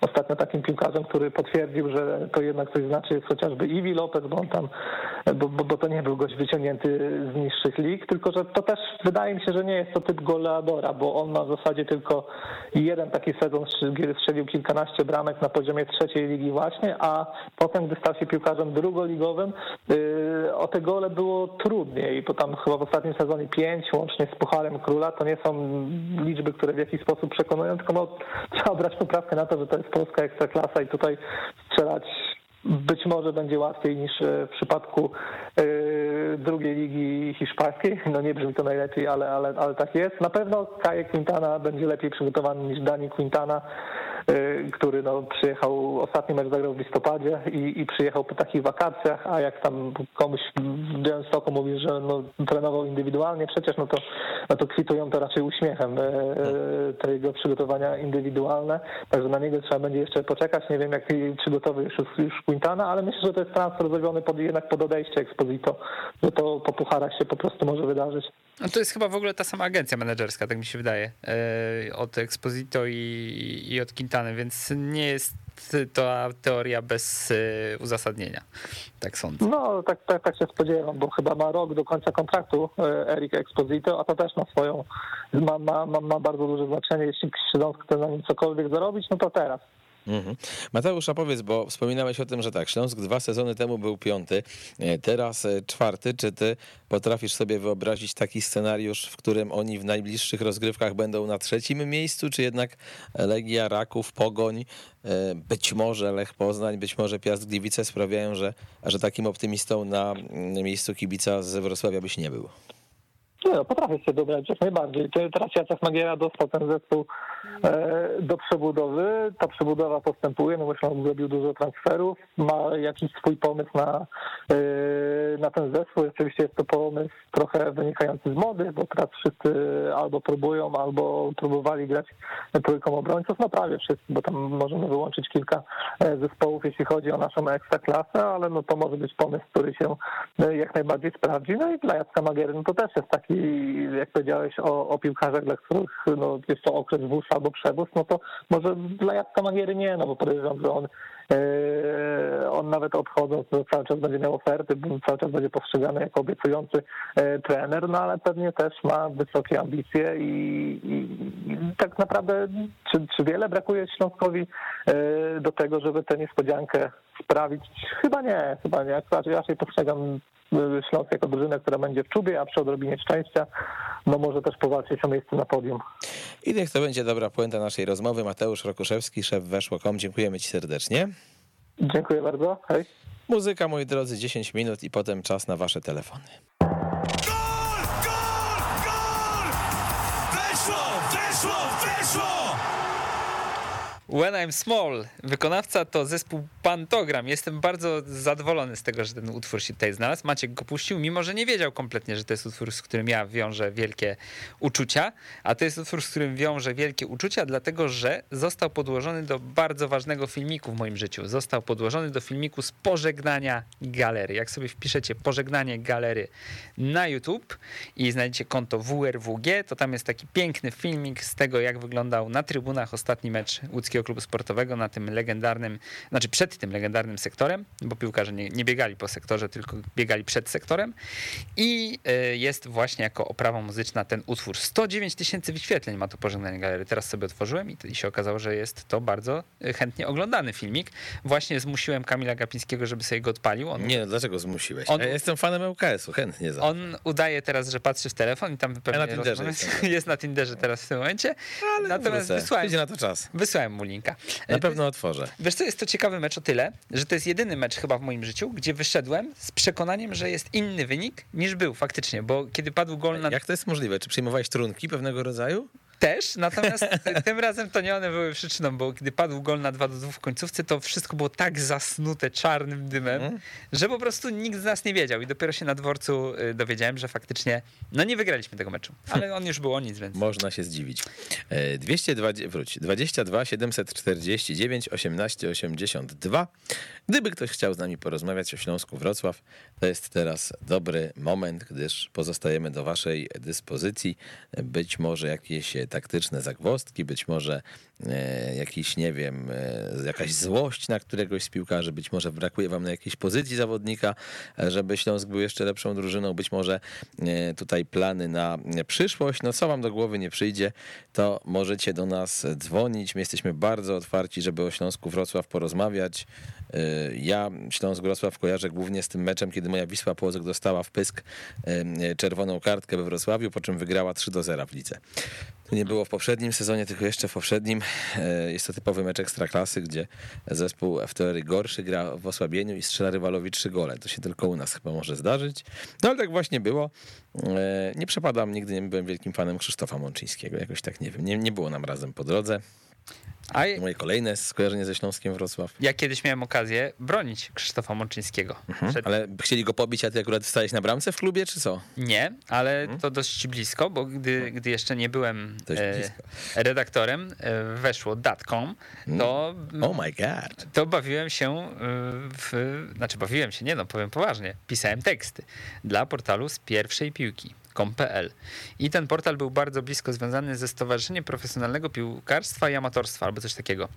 ostatnio takim piłkarzem, który potwierdził, że to jednak coś znaczy jest chociażby Iwi Lopez, bo on tam, bo, bo, bo to nie był gość wyciągnięty z niższych lig, tylko że to też wydaje mi się, że nie jest to typ goleadora, bo on ma w zasadzie tylko jeden taki sezon, kiedy strzelił kilkanaście bramek na poziomie trzeciej ligi właśnie, a potem, gdy stał się piłkarzem drugoligowym, yy, o te gole było trudniej, bo tam chyba w ostatnim sezonie pięć, łącznie z Pucharem Króla, to nie są liczby, które w jakiś sposób przekonują, tylko no, trzeba brać poprawkę na to, że to jest polska ekstraklasa i tutaj strzelać być może będzie łatwiej niż w przypadku yy, drugiej ligi hiszpańskiej. No nie brzmi to najlepiej, ale, ale, ale tak jest. Na pewno Kaje Quintana będzie lepiej przygotowany niż Dani Quintana. Y, który no, przyjechał, ostatni mecz zagrał w listopadzie i, i przyjechał po takich wakacjach, a jak tam komuś w Białymstoku mówi, że no, trenował indywidualnie przecież, no to, no to kwitują to raczej uśmiechem y, y, te jego przygotowania indywidualne, także na niego trzeba będzie jeszcze poczekać, nie wiem jak przygotowy już, już Quintana, ale myślę, że to jest transfer zrobiony pod, jednak pod odejście Exposito, że to po pucharach się po prostu może wydarzyć. No to jest chyba w ogóle ta sama agencja menedżerska, tak mi się wydaje, od Exposito i, i od Quintana więc nie jest to teoria bez y, uzasadnienia. Tak sądzę. No, tak, tak, tak się spodziewam, bo chyba ma rok do końca kontraktu y, Erik Exposito, a to też ma swoją, ma, ma, ma, ma bardzo duże znaczenie. Jeśli Śląsk chce na nim cokolwiek zarobić, no to teraz. Mhm. Mateusz, a powiedz, bo wspominałeś o tym, że tak, Śląsk dwa sezony temu był piąty, e, teraz e, czwarty. Czy ty potrafisz sobie wyobrazić taki scenariusz, w którym oni w najbliższych rozgrywkach będą na trzecim miejscu, czy jednak Legia, Raków, Pogoń, e, być może Lech Poznań, być może Piast Gliwice sprawiają, że, że takim optymistą na miejscu kibica z Wrocławia byś nie był? No, potrafię sobie dobrać jak najbardziej. Teraz Jacek Magiera dostał ten zespół e, do przebudowy. Ta przebudowa postępuje, no właśnie on zrobił dużo transferów, ma jakiś swój pomysł na, e, na ten zespół. Oczywiście jest to pomysł trochę wynikający z mody, bo teraz wszyscy albo próbują, albo próbowali grać trójką obrońców. No prawie wszyscy, bo tam możemy wyłączyć kilka e, zespołów, jeśli chodzi o naszą ekstraklasę, ale no to może być pomysł, który się jak najbardziej sprawdzi. No i dla Jacka Magiery no to też jest taki i jak powiedziałeś o, o piłkarzach, dla których no, jest to okres wóz albo przewóz, no to może dla Jacka Magiery nie, no bo podejrzewam, że on, yy, on nawet odchodząc no, cały czas będzie miał oferty, cały czas będzie postrzegany jako obiecujący yy, trener, no ale pewnie też ma wysokie ambicje i, i, i tak naprawdę czy, czy wiele brakuje Śląskowi yy, do tego, żeby tę niespodziankę sprawić? Chyba nie, chyba nie. Raczej, raczej postrzegam Śląsk jako drużynę, która będzie w czubie, a przy odrobinie szczęścia no może też powalczyć o miejsce na podium. I niech to będzie dobra puenta naszej rozmowy. Mateusz Rokuszewski, szef Weszło.com. Dziękujemy Ci serdecznie. Dziękuję bardzo. Hej. Muzyka, moi drodzy, 10 minut i potem czas na Wasze telefony. When I'm Small. Wykonawca to zespół Pantogram. Jestem bardzo zadowolony z tego, że ten utwór się tutaj znalazł. Maciek go puścił, mimo że nie wiedział kompletnie, że to jest utwór, z którym ja wiążę wielkie uczucia. A to jest utwór, z którym wiążę wielkie uczucia, dlatego że został podłożony do bardzo ważnego filmiku w moim życiu. Został podłożony do filmiku z pożegnania galery. Jak sobie wpiszecie pożegnanie galery na YouTube i znajdziecie konto WRWG, to tam jest taki piękny filmik z tego, jak wyglądał na trybunach ostatni mecz łódzkiego klubu sportowego na tym legendarnym, znaczy przed tym legendarnym sektorem, bo piłkarze nie, nie biegali po sektorze, tylko biegali przed sektorem i y, jest właśnie jako oprawa muzyczna ten utwór. 109 tysięcy wyświetleń ma to pożegnanie galery. Teraz sobie otworzyłem i, i się okazało, że jest to bardzo y, chętnie oglądany filmik. Właśnie zmusiłem Kamila Gapińskiego, żeby sobie go odpalił. On Nie, dlaczego zmusiłeś? On- Ja jestem fanem ŁKS-u, chętnie za. on udaje teraz, że patrzy w telefon i tam pewnie na Tinderze jestem. jest na Tinderze teraz w tym momencie. Natomiast Wrócę. wysłałem, na to czas. wysłałem mu linka. Na pewno otworzę. Wiesz co, jest to ciekawy mecz o tyle, że to jest jedyny mecz chyba w moim życiu, gdzie wyszedłem z przekonaniem, że jest inny wynik niż był faktycznie, bo kiedy padł gol na Jak to jest możliwe? Czy przyjmowałeś trunki pewnego rodzaju? Też, natomiast tym razem to nie one były przyczyną, bo kiedy padł gol na 2 do 2 w końcówce, to wszystko było tak zasnute czarnym dymem, Mhm. że po prostu nikt z nas nie wiedział i dopiero się na dworcu y, dowiedziałem, że faktycznie no nie wygraliśmy tego meczu, ale on już był o nic, więc Można się zdziwić. E, 220, wróć, 22 749 18 82. Gdyby ktoś chciał z nami porozmawiać o Śląsku Wrocław, to jest teraz dobry moment, gdyż pozostajemy do waszej dyspozycji. Być może jakieś taktyczne zagwozdki, być może e, jakiś, nie wiem, e, jakaś złość na któregoś z piłkarzy, być może brakuje wam na jakiejś pozycji zawodnika, e, żeby Śląsk był jeszcze lepszą drużyną, być może tutaj plany na przyszłość. No co wam do głowy nie przyjdzie, to możecie do nas dzwonić. My jesteśmy bardzo otwarci, żeby o Śląsku Wrocław porozmawiać. Ja Śląsk Wrocław kojarzę głównie z tym meczem, kiedy moja Wisła Płock dostała w pysk czerwoną kartkę we Wrocławiu, po czym wygrała 3 do 0 w lidze. Nie było w poprzednim sezonie, tylko jeszcze w poprzednim. E, Jest to typowy mecz ekstraklasy, gdzie zespół teorii gorszy gra w osłabieniu i strzela rywalowi trzy gole. To się tylko u nas chyba może zdarzyć. No ale tak właśnie było. E, Nie przepadam, nigdy nie byłem wielkim fanem Krzysztofa Mączyńskiego. Jakoś tak nie wiem, nie, nie było nam razem po drodze. A Moje kolejne skojarzenie ze Śląskiem Wrocław. ja kiedyś miałem okazję bronić Krzysztofa Mączyńskiego. Przed... Ale chcieli go pobić, a ty akurat stałeś na bramce w klubie, czy co? Nie, ale to dość blisko, bo gdy, gdy jeszcze nie byłem e, redaktorem, e, weszło datcom, to, Oh my god. to bawiłem się e, w... Znaczy bawiłem się, nie no, powiem poważnie. Pisałem teksty dla portalu z pierwszej piłki. com.pl. I ten portal był bardzo blisko związany ze Stowarzyszeniem Profesjonalnego Piłkarstwa i Amatorstwa, albo coś takiego.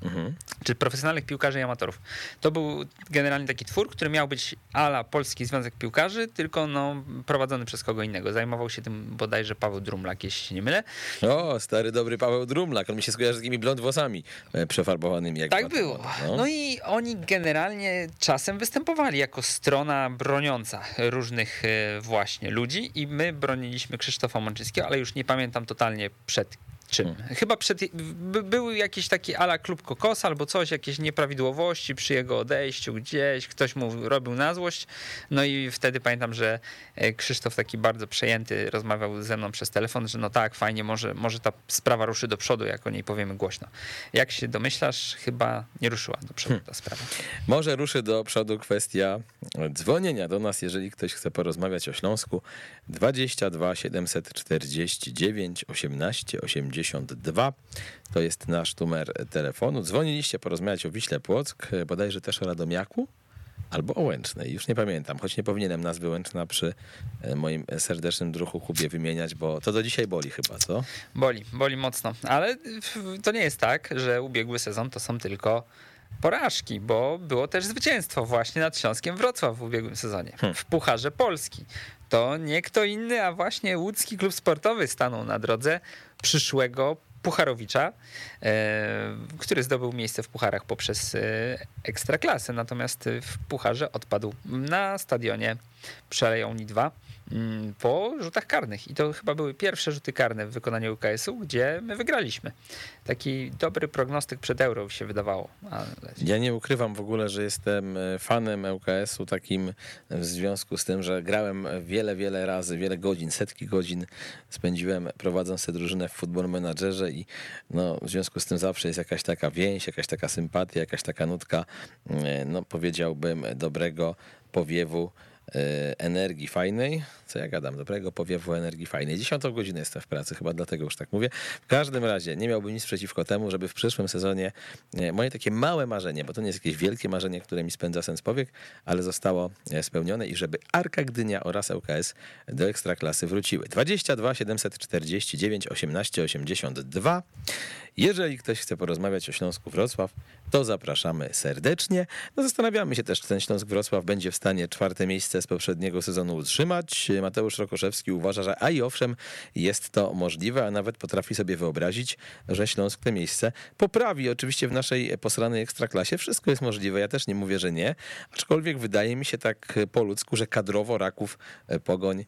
Czy profesjonalnych piłkarzy i amatorów. To był generalnie taki twór, który miał być ala Polski Związek Piłkarzy, tylko no, prowadzony przez kogo innego. Zajmował się tym bodajże Paweł Drumlak, jeśli się nie mylę. O, stary dobry Paweł Drumlak. On mi się skojarzy z takimi blond włosami e, przefarbowanymi. Jak Tak było. No i oni generalnie czasem występowali jako strona broniąca różnych e, właśnie ludzi i my broniliśmy Krzysztofa Mączyńskiego, ale już nie pamiętam totalnie przed czym. Chyba przed, by, był jakiś taki ala klub Kokos albo coś, jakieś nieprawidłowości przy jego odejściu gdzieś, ktoś mu robił na złość. No i wtedy pamiętam, że e, Krzysztof taki bardzo przejęty rozmawiał ze mną przez telefon, że no tak, fajnie, może, może ta sprawa ruszy do przodu, jak o niej powiemy głośno. Jak się domyślasz, chyba nie ruszyła do przodu ta sprawa. Może ruszy do przodu kwestia dzwonienia do nas, jeżeli ktoś chce porozmawiać o Śląsku. 22 749 18 82 to jest nasz numer telefonu. Dzwoniliście porozmawiać o Wiśle Płock, bodajże też o Radomiaku albo o Łęcznej. Już nie pamiętam, choć nie powinienem nazwy Łęczna przy e, moim serdecznym druhu Kubie wymieniać, bo to do dzisiaj boli chyba, co? Boli, boli mocno. Ale to nie jest tak, że ubiegły sezon to są tylko porażki, bo było też zwycięstwo właśnie nad Śląskiem Wrocław w ubiegłym sezonie. W Pucharze Polski. To nie kto inny, a właśnie łódzki klub sportowy stanął na drodze przyszłego Pucharowicza, e, który zdobył miejsce w Pucharach poprzez e, Ekstraklasę, natomiast w Pucharze odpadł na stadionie przy Aleją 2 mm, po rzutach karnych. I to chyba były pierwsze rzuty karne w wykonaniu UKS-u, gdzie my wygraliśmy. Taki dobry prognostyk przed Euro się wydawało. Ale... Ja nie ukrywam w ogóle, że jestem e, fanem ŁKS-u takim w związku z tym, że grałem wiele, wiele razy, wiele godzin, setki godzin spędziłem prowadząc tę drużynę w Football Managerze i no, w związku z tym zawsze jest jakaś taka więź, jakaś taka sympatia, jakaś taka nutka, e, no powiedziałbym, dobrego powiewu e, energii fajnej. Co ja gadam? Dobrego powiewu energii fajnej. Dziesiątą godzinę jestem w pracy, chyba dlatego już tak mówię. W każdym razie nie miałbym nic przeciwko temu, żeby w przyszłym sezonie e, moje takie małe marzenie, bo to nie jest jakieś wielkie marzenie, które mi spędza sens powiek, ale zostało e, spełnione i żeby Arka Gdynia oraz ŁKS do Ekstraklasy wróciły. 22 749 18 82. Jeżeli ktoś chce porozmawiać o Śląsku Wrocław, to zapraszamy serdecznie. No zastanawiamy się też, czy ten Śląsk Wrocław będzie w stanie czwarte miejsce z poprzedniego sezonu utrzymać. Mateusz Rokoszewski uważa, że a i owszem, jest to możliwe, a nawet potrafi sobie wyobrazić, że Śląsk te miejsce poprawi. Oczywiście w naszej posranej ekstraklasie wszystko jest możliwe. Ja też nie mówię, że nie, aczkolwiek wydaje mi się tak po ludzku, że kadrowo Raków, Pogoń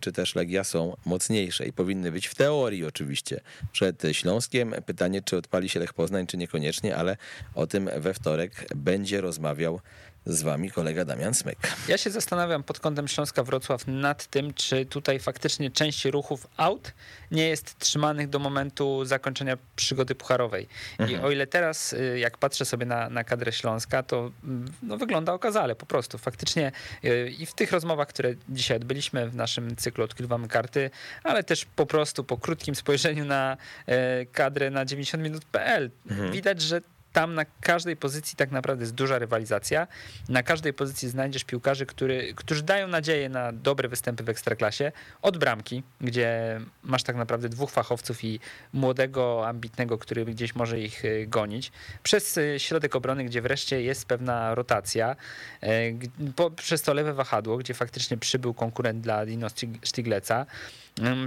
czy też Legia są mocniejsze i powinny być w teorii oczywiście przed Śląskiem. Pytanie, czy odpali się Lech Poznań, czy niekoniecznie, ale o tym we wtorek będzie rozmawiał z wami kolega Damian Smyk. Ja się zastanawiam pod kątem Śląska Wrocław nad tym, czy tutaj faktycznie część ruchów aut nie jest trzymanych do momentu zakończenia przygody pucharowej. Mhm. I o ile teraz, y, jak patrzę sobie na, na kadrę Śląska, to mm, no, wygląda okazale po prostu. Faktycznie y, i w tych rozmowach, które dzisiaj odbyliśmy w naszym cyklu Odkrywamy karty, ale też po prostu po krótkim spojrzeniu na y, kadrę na 90 minut.pl mhm. widać, że tam na każdej pozycji tak naprawdę jest duża rywalizacja. Na każdej pozycji znajdziesz piłkarzy, który, którzy dają nadzieję na dobre występy w ekstraklasie. Od bramki, gdzie masz tak naprawdę dwóch fachowców i młodego, ambitnego, który gdzieś może ich y, gonić. Przez y, środek obrony, gdzie wreszcie jest pewna rotacja. Y, po, przez to lewe wahadło, gdzie faktycznie przybył konkurent dla Dino Stigleca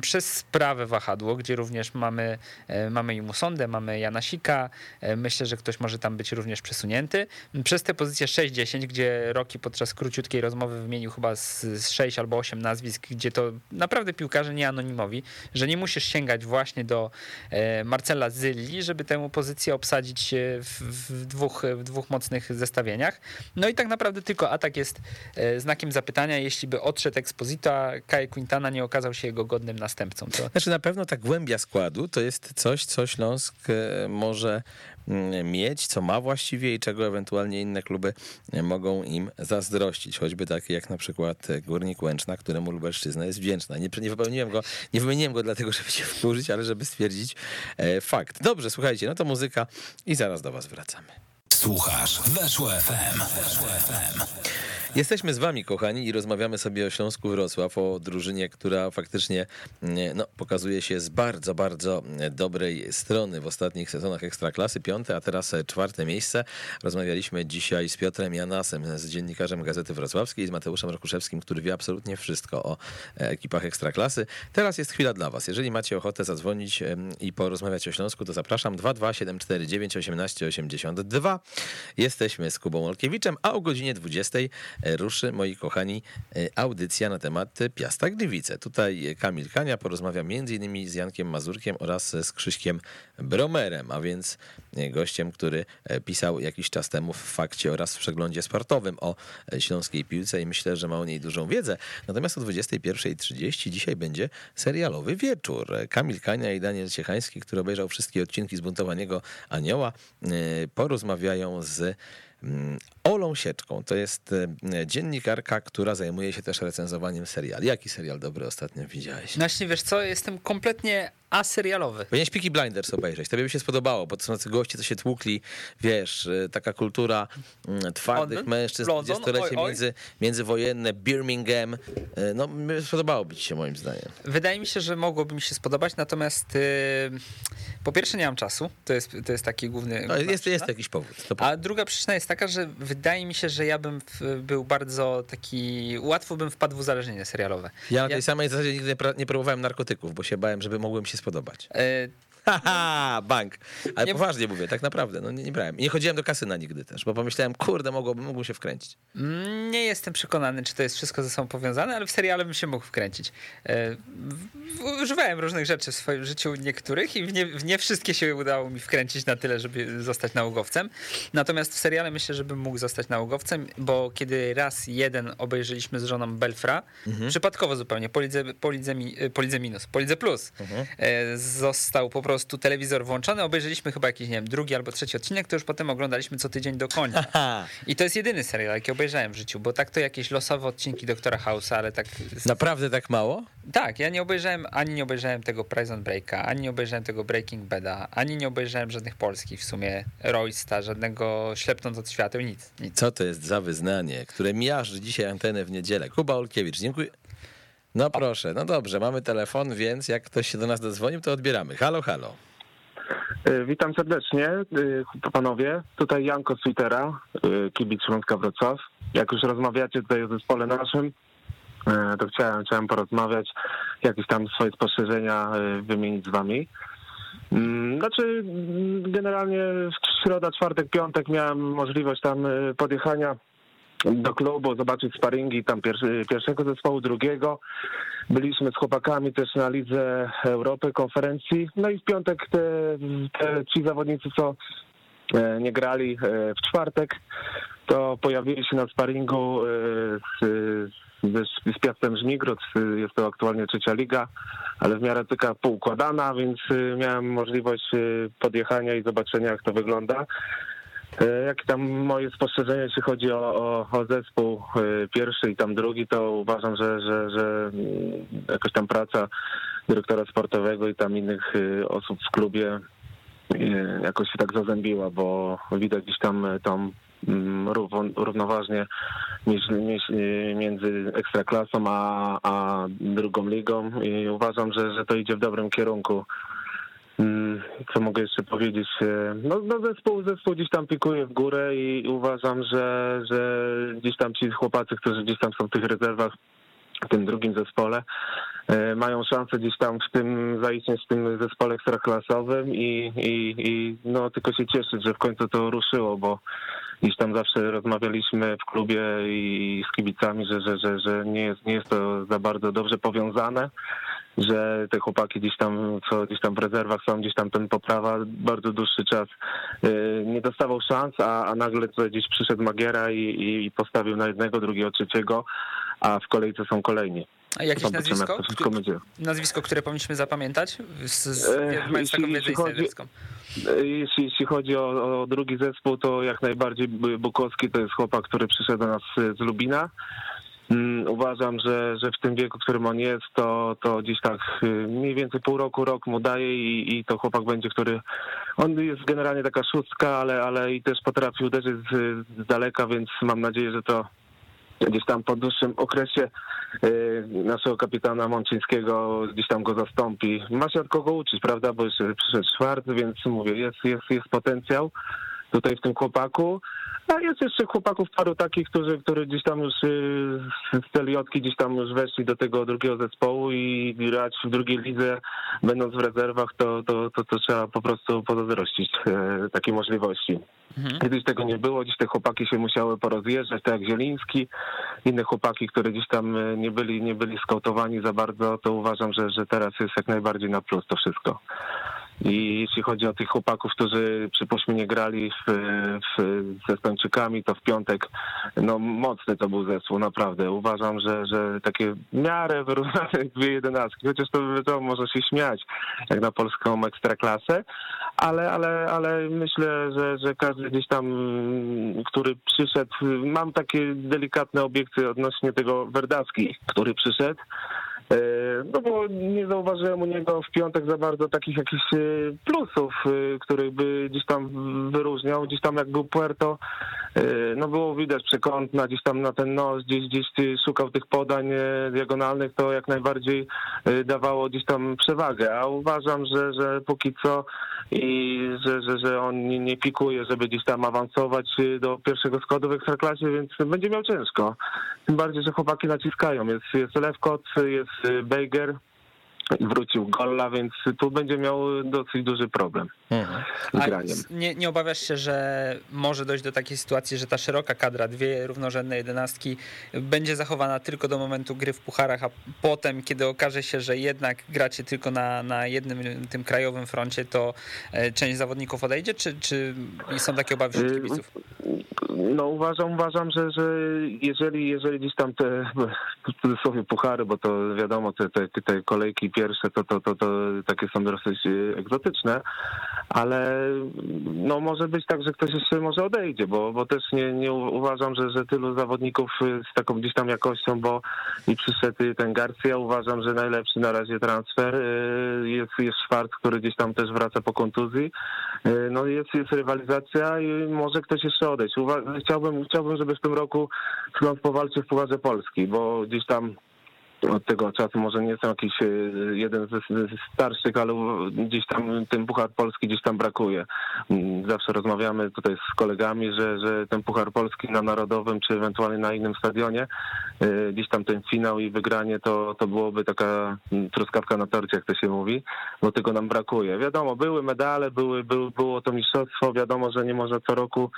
przez prawe wahadło, gdzie również mamy, e, mamy i Musondę, mamy Janasika. E, myślę, że ktoś może tam być również przesunięty. Przez tę pozycję 6-10, gdzie Roki podczas króciutkiej rozmowy wymienił chyba z, z 6 albo 8 nazwisk, gdzie to naprawdę piłkarze nie anonimowi, że nie musisz sięgać właśnie do e, Marcela Zylli, żeby tę pozycję obsadzić w, dwóch, w dwóch mocnych zestawieniach. No i tak naprawdę tylko atak jest znakiem zapytania, jeśli by odszedł Exposito, a Kai Quintana nie okazał się jego godnym godnym następcą. To... Znaczy na pewno ta głębia składu to jest coś, co Śląsk e, może mm, mieć, co ma właściwie i czego ewentualnie inne kluby mogą im zazdrościć. Choćby takie jak na przykład Górnik Łęczna, któremu Lubelszczyzna jest wdzięczna. Nie, nie wypełniłem go, nie wymieniłem go dlatego, żeby się wkurzyć, ale żeby stwierdzić e, fakt. Dobrze, słuchajcie, no to muzyka i zaraz do was wracamy. Słuchasz, weszło FM. Weszło FM. Jesteśmy z wami, kochani, i rozmawiamy sobie o Śląsku Wrocław, o drużynie, która faktycznie mm, no, pokazuje się z bardzo, bardzo dobrej strony w ostatnich sezonach Ekstraklasy. Piąte, a teraz czwarte miejsce. Rozmawialiśmy dzisiaj z Piotrem Janasem, z dziennikarzem Gazety Wrocławskiej, z Mateuszem Rokuszewskim, który wie absolutnie wszystko o e, ekipach Ekstraklasy. Teraz jest chwila dla was. Jeżeli macie ochotę zadzwonić i porozmawiać o Śląsku, to zapraszam 22749 1882. Jesteśmy z Kubą Olkiewiczem, a o godzinie 20 ruszy, moi kochani, e, audycja na temat Piasta Gliwice. Tutaj Kamil Kania porozmawia m.in. z Jankiem Mazurkiem oraz z Krzyśkiem Bromerem, a więc gościem, który e, pisał jakiś czas temu w fakcie oraz w przeglądzie sportowym o e, śląskiej piłce i myślę, że ma o niej dużą wiedzę. Natomiast o 21.30 dzisiaj będzie serialowy wieczór. Kamil Kania i Daniel Ciechański, który obejrzał wszystkie odcinki Zbuntowanego Anioła, porozmawiają z Mm, Olą Sieczką. To jest e, dziennikarka, która zajmuje się też recenzowaniem seriali. Jaki serial dobry ostatnio widziałeś? No właśnie, wiesz co, jestem kompletnie aserialowy. Powinieneś Peaky Blinders obejrzeć. Tobie by się spodobało, bo to są tacy goście, co się tłukli, wiesz, e, taka kultura mm, twardych London? mężczyzn, London? dwudziestolecie między, międzywojenne, Birmingham. No, spodobałoby ci się moim zdaniem. Wydaje mi się, że mogłoby mi się spodobać, natomiast yy, po pierwsze nie mam czasu, to jest, to jest taki główny... No, jest, jest jakiś powód. A druga przyczyna jest taka, że wydaje mi się, że ja bym był bardzo taki, łatwo bym wpadł w uzależnienie serialowe. Ja na tej ja... samej zasadzie nigdy nie, nie próbowałem narkotyków, bo się bałem, żeby mogłem się spodobać. E, Haha, bank. Ale Nie- poważnie mówię, tak naprawdę, no nie, nie brałem. I nie chodziłem do kasyna nigdy też, bo pomyślałem, kurde, mogłoby, mógłbym się wkręcić. Mm, Nie jestem przekonany, czy to jest wszystko ze sobą powiązane, ale w seriale bym się mógł wkręcić. E, Używałem różnych rzeczy w swoim życiu, niektórych i w nie, w nie wszystkie się udało mi wkręcić na tyle, żeby zostać nałogowcem. Natomiast w seriale myślę, że bym mógł zostać nałogowcem, bo kiedy raz jeden obejrzeliśmy z żoną Belfra, przypadkowo zupełnie, po lidze, po, lidze, mi- e, po lidze minus, po lidze plus, e, został po prostu telewizor włączony, obejrzeliśmy chyba jakiś, nie wiem, drugi albo trzeci odcinek, to już potem oglądaliśmy co tydzień do końca. I to jest jedyny serial, jaki obejrzałem w życiu, bo tak to jakieś losowe odcinki Doktora House'a, ale tak... naprawdę tak mało? Tak, ja nie obejrzałem, ani nie obejrzałem tego Prison Breaka, ani nie obejrzałem tego Breaking Bada, ani nie obejrzałem żadnych polskich w sumie, Roysta, żadnego Ślepnąc od świateł, nic, nic. Co to jest za wyznanie, które miażdży dzisiaj antenę w niedzielę? Kuba Olkiewicz, dziękuję. No proszę, no dobrze, mamy telefon, więc jak ktoś się do nas dodzwonił, to odbieramy. Halo, halo. E, Witam serdecznie, e, panowie. Tutaj Janko z Twittera, e, kibic Śląska Wrocław. Jak już rozmawiacie tutaj o zespole naszym, to chciałem, chciałem porozmawiać, jakieś tam swoje spostrzeżenia wymienić z wami. Mm, Znaczy, mm, generalnie w środa, czwartek, piątek miałem możliwość tam podjechania do klubu, zobaczyć sparingi tam pierwszego zespołu, drugiego. Byliśmy z chłopakami też na Lidze Europy konferencji. No i w piątek te, te ci zawodnicy, co e, nie grali e, w czwartek, to pojawili się na sparingu e, z, z, z Piastem Żmigród. Jest to aktualnie trzecia liga, ale w miarę taka poukładana, więc miałem możliwość podjechania i zobaczenia, jak to wygląda. E, Jakie tam moje spostrzeżenia, jeśli chodzi o, o, o zespół e, pierwszy i tam drugi, to uważam, że, że, że mm, jakaś tam praca dyrektora sportowego i tam innych e, osób w klubie jakoś się tak zazębiła, bo widać gdzieś tam tą mm, równo- równoważnie między ekstraklasą a, a drugą ligą i uważam, że, że to idzie w dobrym kierunku. Mm, Co mogę jeszcze powiedzieć? E, No, no zespół, zespół gdzieś tam pikuje w górę i uważam, że, że gdzieś tam ci chłopacy, którzy gdzieś tam są w tych rezerwach w tym drugim zespole, e, mają szansę gdzieś tam w tym zaistnieć w tym zespole ekstraklasowym i, i, i no tylko się cieszyć, że w końcu to ruszyło, bo gdzieś tam zawsze rozmawialiśmy w klubie i z kibicami, że, że, że, że nie, jest, nie jest to za bardzo dobrze powiązane że te chłopaki gdzieś tam, co gdzieś tam w rezerwach są, gdzieś tam ten poprawa bardzo dłuższy czas yy, nie dostawał szans, a, a nagle tutaj gdzieś przyszedł Magiera i, i, i postawił na jednego, drugiego, trzeciego, a w kolejce są kolejni. A jakieś jak nazwisko? to wszystko będzie. Nazwisko, które powinniśmy zapamiętać? Z, z, E, mając taką jeśli- wiedzę jeśli chodzi- insiderską. Jeśli, jeśli chodzi o, o drugi zespół, to jak najbardziej Bu- Bukowski to jest chłopak, który przyszedł do nas z Lubina. Mm, Uważam, że, że w tym wieku, w którym on jest, to, to gdzieś tak y, mniej więcej pół roku, rok mu daje i, i to chłopak będzie, który on jest generalnie taka szóstka, ale, ale i też potrafi uderzyć z, z daleka, więc mam nadzieję, że to gdzieś tam po dłuższym okresie y, naszego kapitana Mączyńskiego gdzieś tam go zastąpi. Ma się od kogo uczyć, prawda, bo jeszcze przyszedł Szwarc, więc mówię, jest, jest, jest potencjał tutaj w tym chłopaku. A jest jeszcze chłopaków paru takich, którzy, którzy gdzieś tam już y, z Celiotki gdzieś tam już weszli do tego drugiego zespołu i grać w drugiej lidze, będąc w rezerwach, to, to, to, to trzeba po prostu pozazdrościć e, takiej możliwości. Kiedyś tego nie było, dziś te chłopaki się musiały porozjeżdżać, tak jak Zieliński, inne chłopaki, które gdzieś tam e, nie byli, nie byli skautowani za bardzo, to uważam, że, że teraz jest jak najbardziej na plus to wszystko. I jeśli chodzi o tych chłopaków, którzy przypuśćmy nie grali w, w, ze Stańczykami, to w piątek, no mocny to był zespół, naprawdę. Uważam, że, że takie w miarę wyrównane dwie jedenastki, chociaż to wiadomo, się śmiać, jak na polską ekstraklasę, ale, ale, ale myślę, że, że każdy gdzieś tam, który przyszedł, mam takie delikatne obiekcje odnośnie tego Werdawski, który przyszedł, No bo nie zauważyłem u niego w piątek za bardzo takich jakichś e, plusów, e, których by gdzieś tam wyróżniał. Gdzieś tam jak był Puerto, e, no było widać przekątna, gdzieś tam na ten nos, gdzieś, gdzieś szukał tych podań e, diagonalnych, to jak najbardziej e, dawało gdzieś tam przewagę. A uważam, że, że póki co i że, że, że on nie, pikuje, żeby gdzieś tam awansować e, do pierwszego składu w Ekstraklasie, więc będzie miał ciężko. Tym bardziej, że chłopaki naciskają. Jest, jest Lewkot, jest Bejger, wrócił gola, więc tu będzie miał dosyć duży problem Mhm. z A graniem. nie, nie obawiasz się, że może dojść do takiej sytuacji, że ta szeroka kadra, dwie równorzędne jedenastki będzie zachowana tylko do momentu gry w pucharach, a potem, kiedy okaże się, że jednak gracie tylko na, na jednym tym krajowym froncie, to e, część zawodników odejdzie, czy, czy są takie obawy wśród Y, kibiców? No uważam, uważam, że, że jeżeli, jeżeli gdzieś tam te w cudzysłowie puchary, bo to wiadomo, te, te, te kolejki pierwsze to, to, to, to takie są dosyć e, egzotyczne, ale no może być tak, że ktoś jeszcze może odejdzie, bo, bo też nie, nie uważam, że, że tylu zawodników e, z taką gdzieś tam jakością, bo i przyszedł ten Garcia, uważam, że najlepszy na razie transfer e, jest, jest Szwarc, który gdzieś tam też wraca po kontuzji. No jest, jest rywalizacja i może ktoś jeszcze odejść. Uwa- chciałbym, chciałbym, żeby w tym roku Śląsk powalczył w Pucharze Polski, bo gdzieś tam od tego czasu może nie jestem jakiś e, jeden ze ze starszych, ale gdzieś tam ten Puchar Polski gdzieś tam brakuje. Mm, Zawsze rozmawiamy tutaj z kolegami, że, że ten Puchar Polski na Narodowym, czy ewentualnie na innym stadionie, e, gdzieś tam ten finał i wygranie, to, to byłoby taka mm, truskawka na torcie, jak to się mówi, bo tego nam brakuje. Wiadomo, były medale, były, był, było to mistrzostwo, wiadomo, że nie można co roku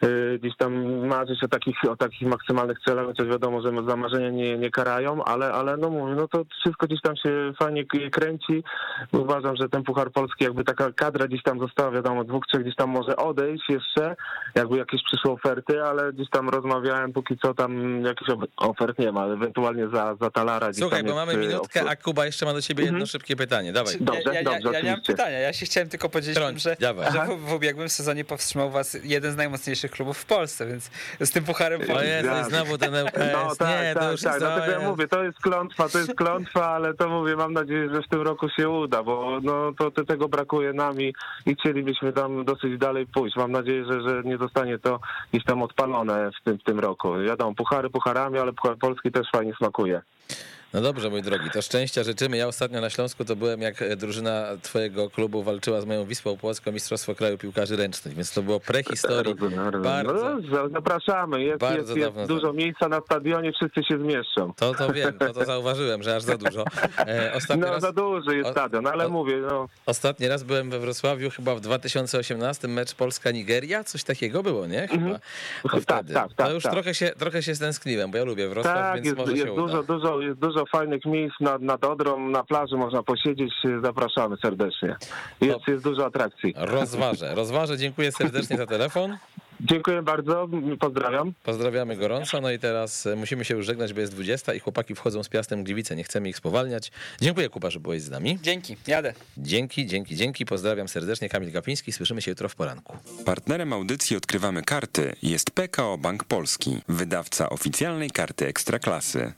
e, gdzieś tam marzyć o takich, o takich maksymalnych celach, chociaż wiadomo, że za marzenia nie, nie karają, ale, ale no mówię, no to wszystko gdzieś tam się fajnie kręci. Uważam, że ten Puchar Polski, jakby taka kadra gdzieś tam została, wiadomo, dwóch, trzech gdzieś tam może odejść jeszcze, jakby jakieś przyszły oferty, ale gdzieś tam rozmawiałem, póki co tam jakichś of- ofert nie ma, ale ewentualnie za, za Talara gdzieś Słuchaj, tam bo jest, mamy y, minutkę, a Kuba jeszcze ma do ciebie jedno Mhm. szybkie pytanie. Dawaj. Dobrze, ja, ja, dobrze, ja, ja nie mam pytania, ja się chciałem tylko podzielić Trąć, że, dawaj. że w, w ubiegłym sezonie powstrzymał was jeden z najmocniejszych klubów w Polsce, więc z tym pucharem O Polski- Jezu, Tak. znowu ten LPS. No tak, nie, to tak, już tak. jest Dlatego ja mówię, to jest klątwa, to jest klątwa, ale to mówię, mam nadzieję, że w tym roku się uda, bo no to, to tego brakuje nam i, i chcielibyśmy tam dosyć dalej pójść. Mam nadzieję, że, że nie zostanie to gdzieś tam odpalone w tym, w tym roku. Wiadomo, puchary pucharami, ale puchar polski też fajnie smakuje. No dobrze, mój drogi, to szczęścia życzymy. Ja ostatnio na Śląsku to byłem, jak e, drużyna twojego klubu walczyła z moją Wisłą Płocką Mistrzostwo Kraju Piłkarzy Ręcznych, więc to było prehistorii. Rozumiem. Bardzo. No, za- zapraszamy, jest, Bardzo jest, jest dużo miejsca na stadionie, wszyscy się zmieszczą. To to wiem, to to zauważyłem, że aż za dużo. E, ostatni, No raz, za duży jest stadion, ale o- mówię, no ostatni raz byłem we Wrocławiu chyba w 2018, mecz Polska-Nigeria, coś takiego było, nie? Chyba. To, Tak, wtedy. tak, tak, to już tak. trochę, się, trochę się stęskniłem, bo ja lubię Wrocław, tak, więc jest, może jest się uda. dużo, dużo, jest dużo fajnych miejsc nad, nad Odrą, na plaży można posiedzieć, zapraszamy serdecznie. Jest, No. jest dużo atrakcji. Rozważę, rozważę. Dziękuję serdecznie za telefon. Dziękuję bardzo, pozdrawiam. Pozdrawiamy gorąco. No i teraz e, musimy się już żegnać, bo jest 20 i chłopaki wchodzą z Piastem Gliwice. Nie chcemy ich spowalniać. Dziękuję Kuba, że byłeś z nami. Dzięki, jadę. Dzięki, dzięki, dzięki. Pozdrawiam serdecznie. Kamil Gapiński. Słyszymy się jutro w poranku. Partnerem audycji Odkrywamy Karty jest PKO Bank Polski, wydawca oficjalnej karty Ekstraklasy.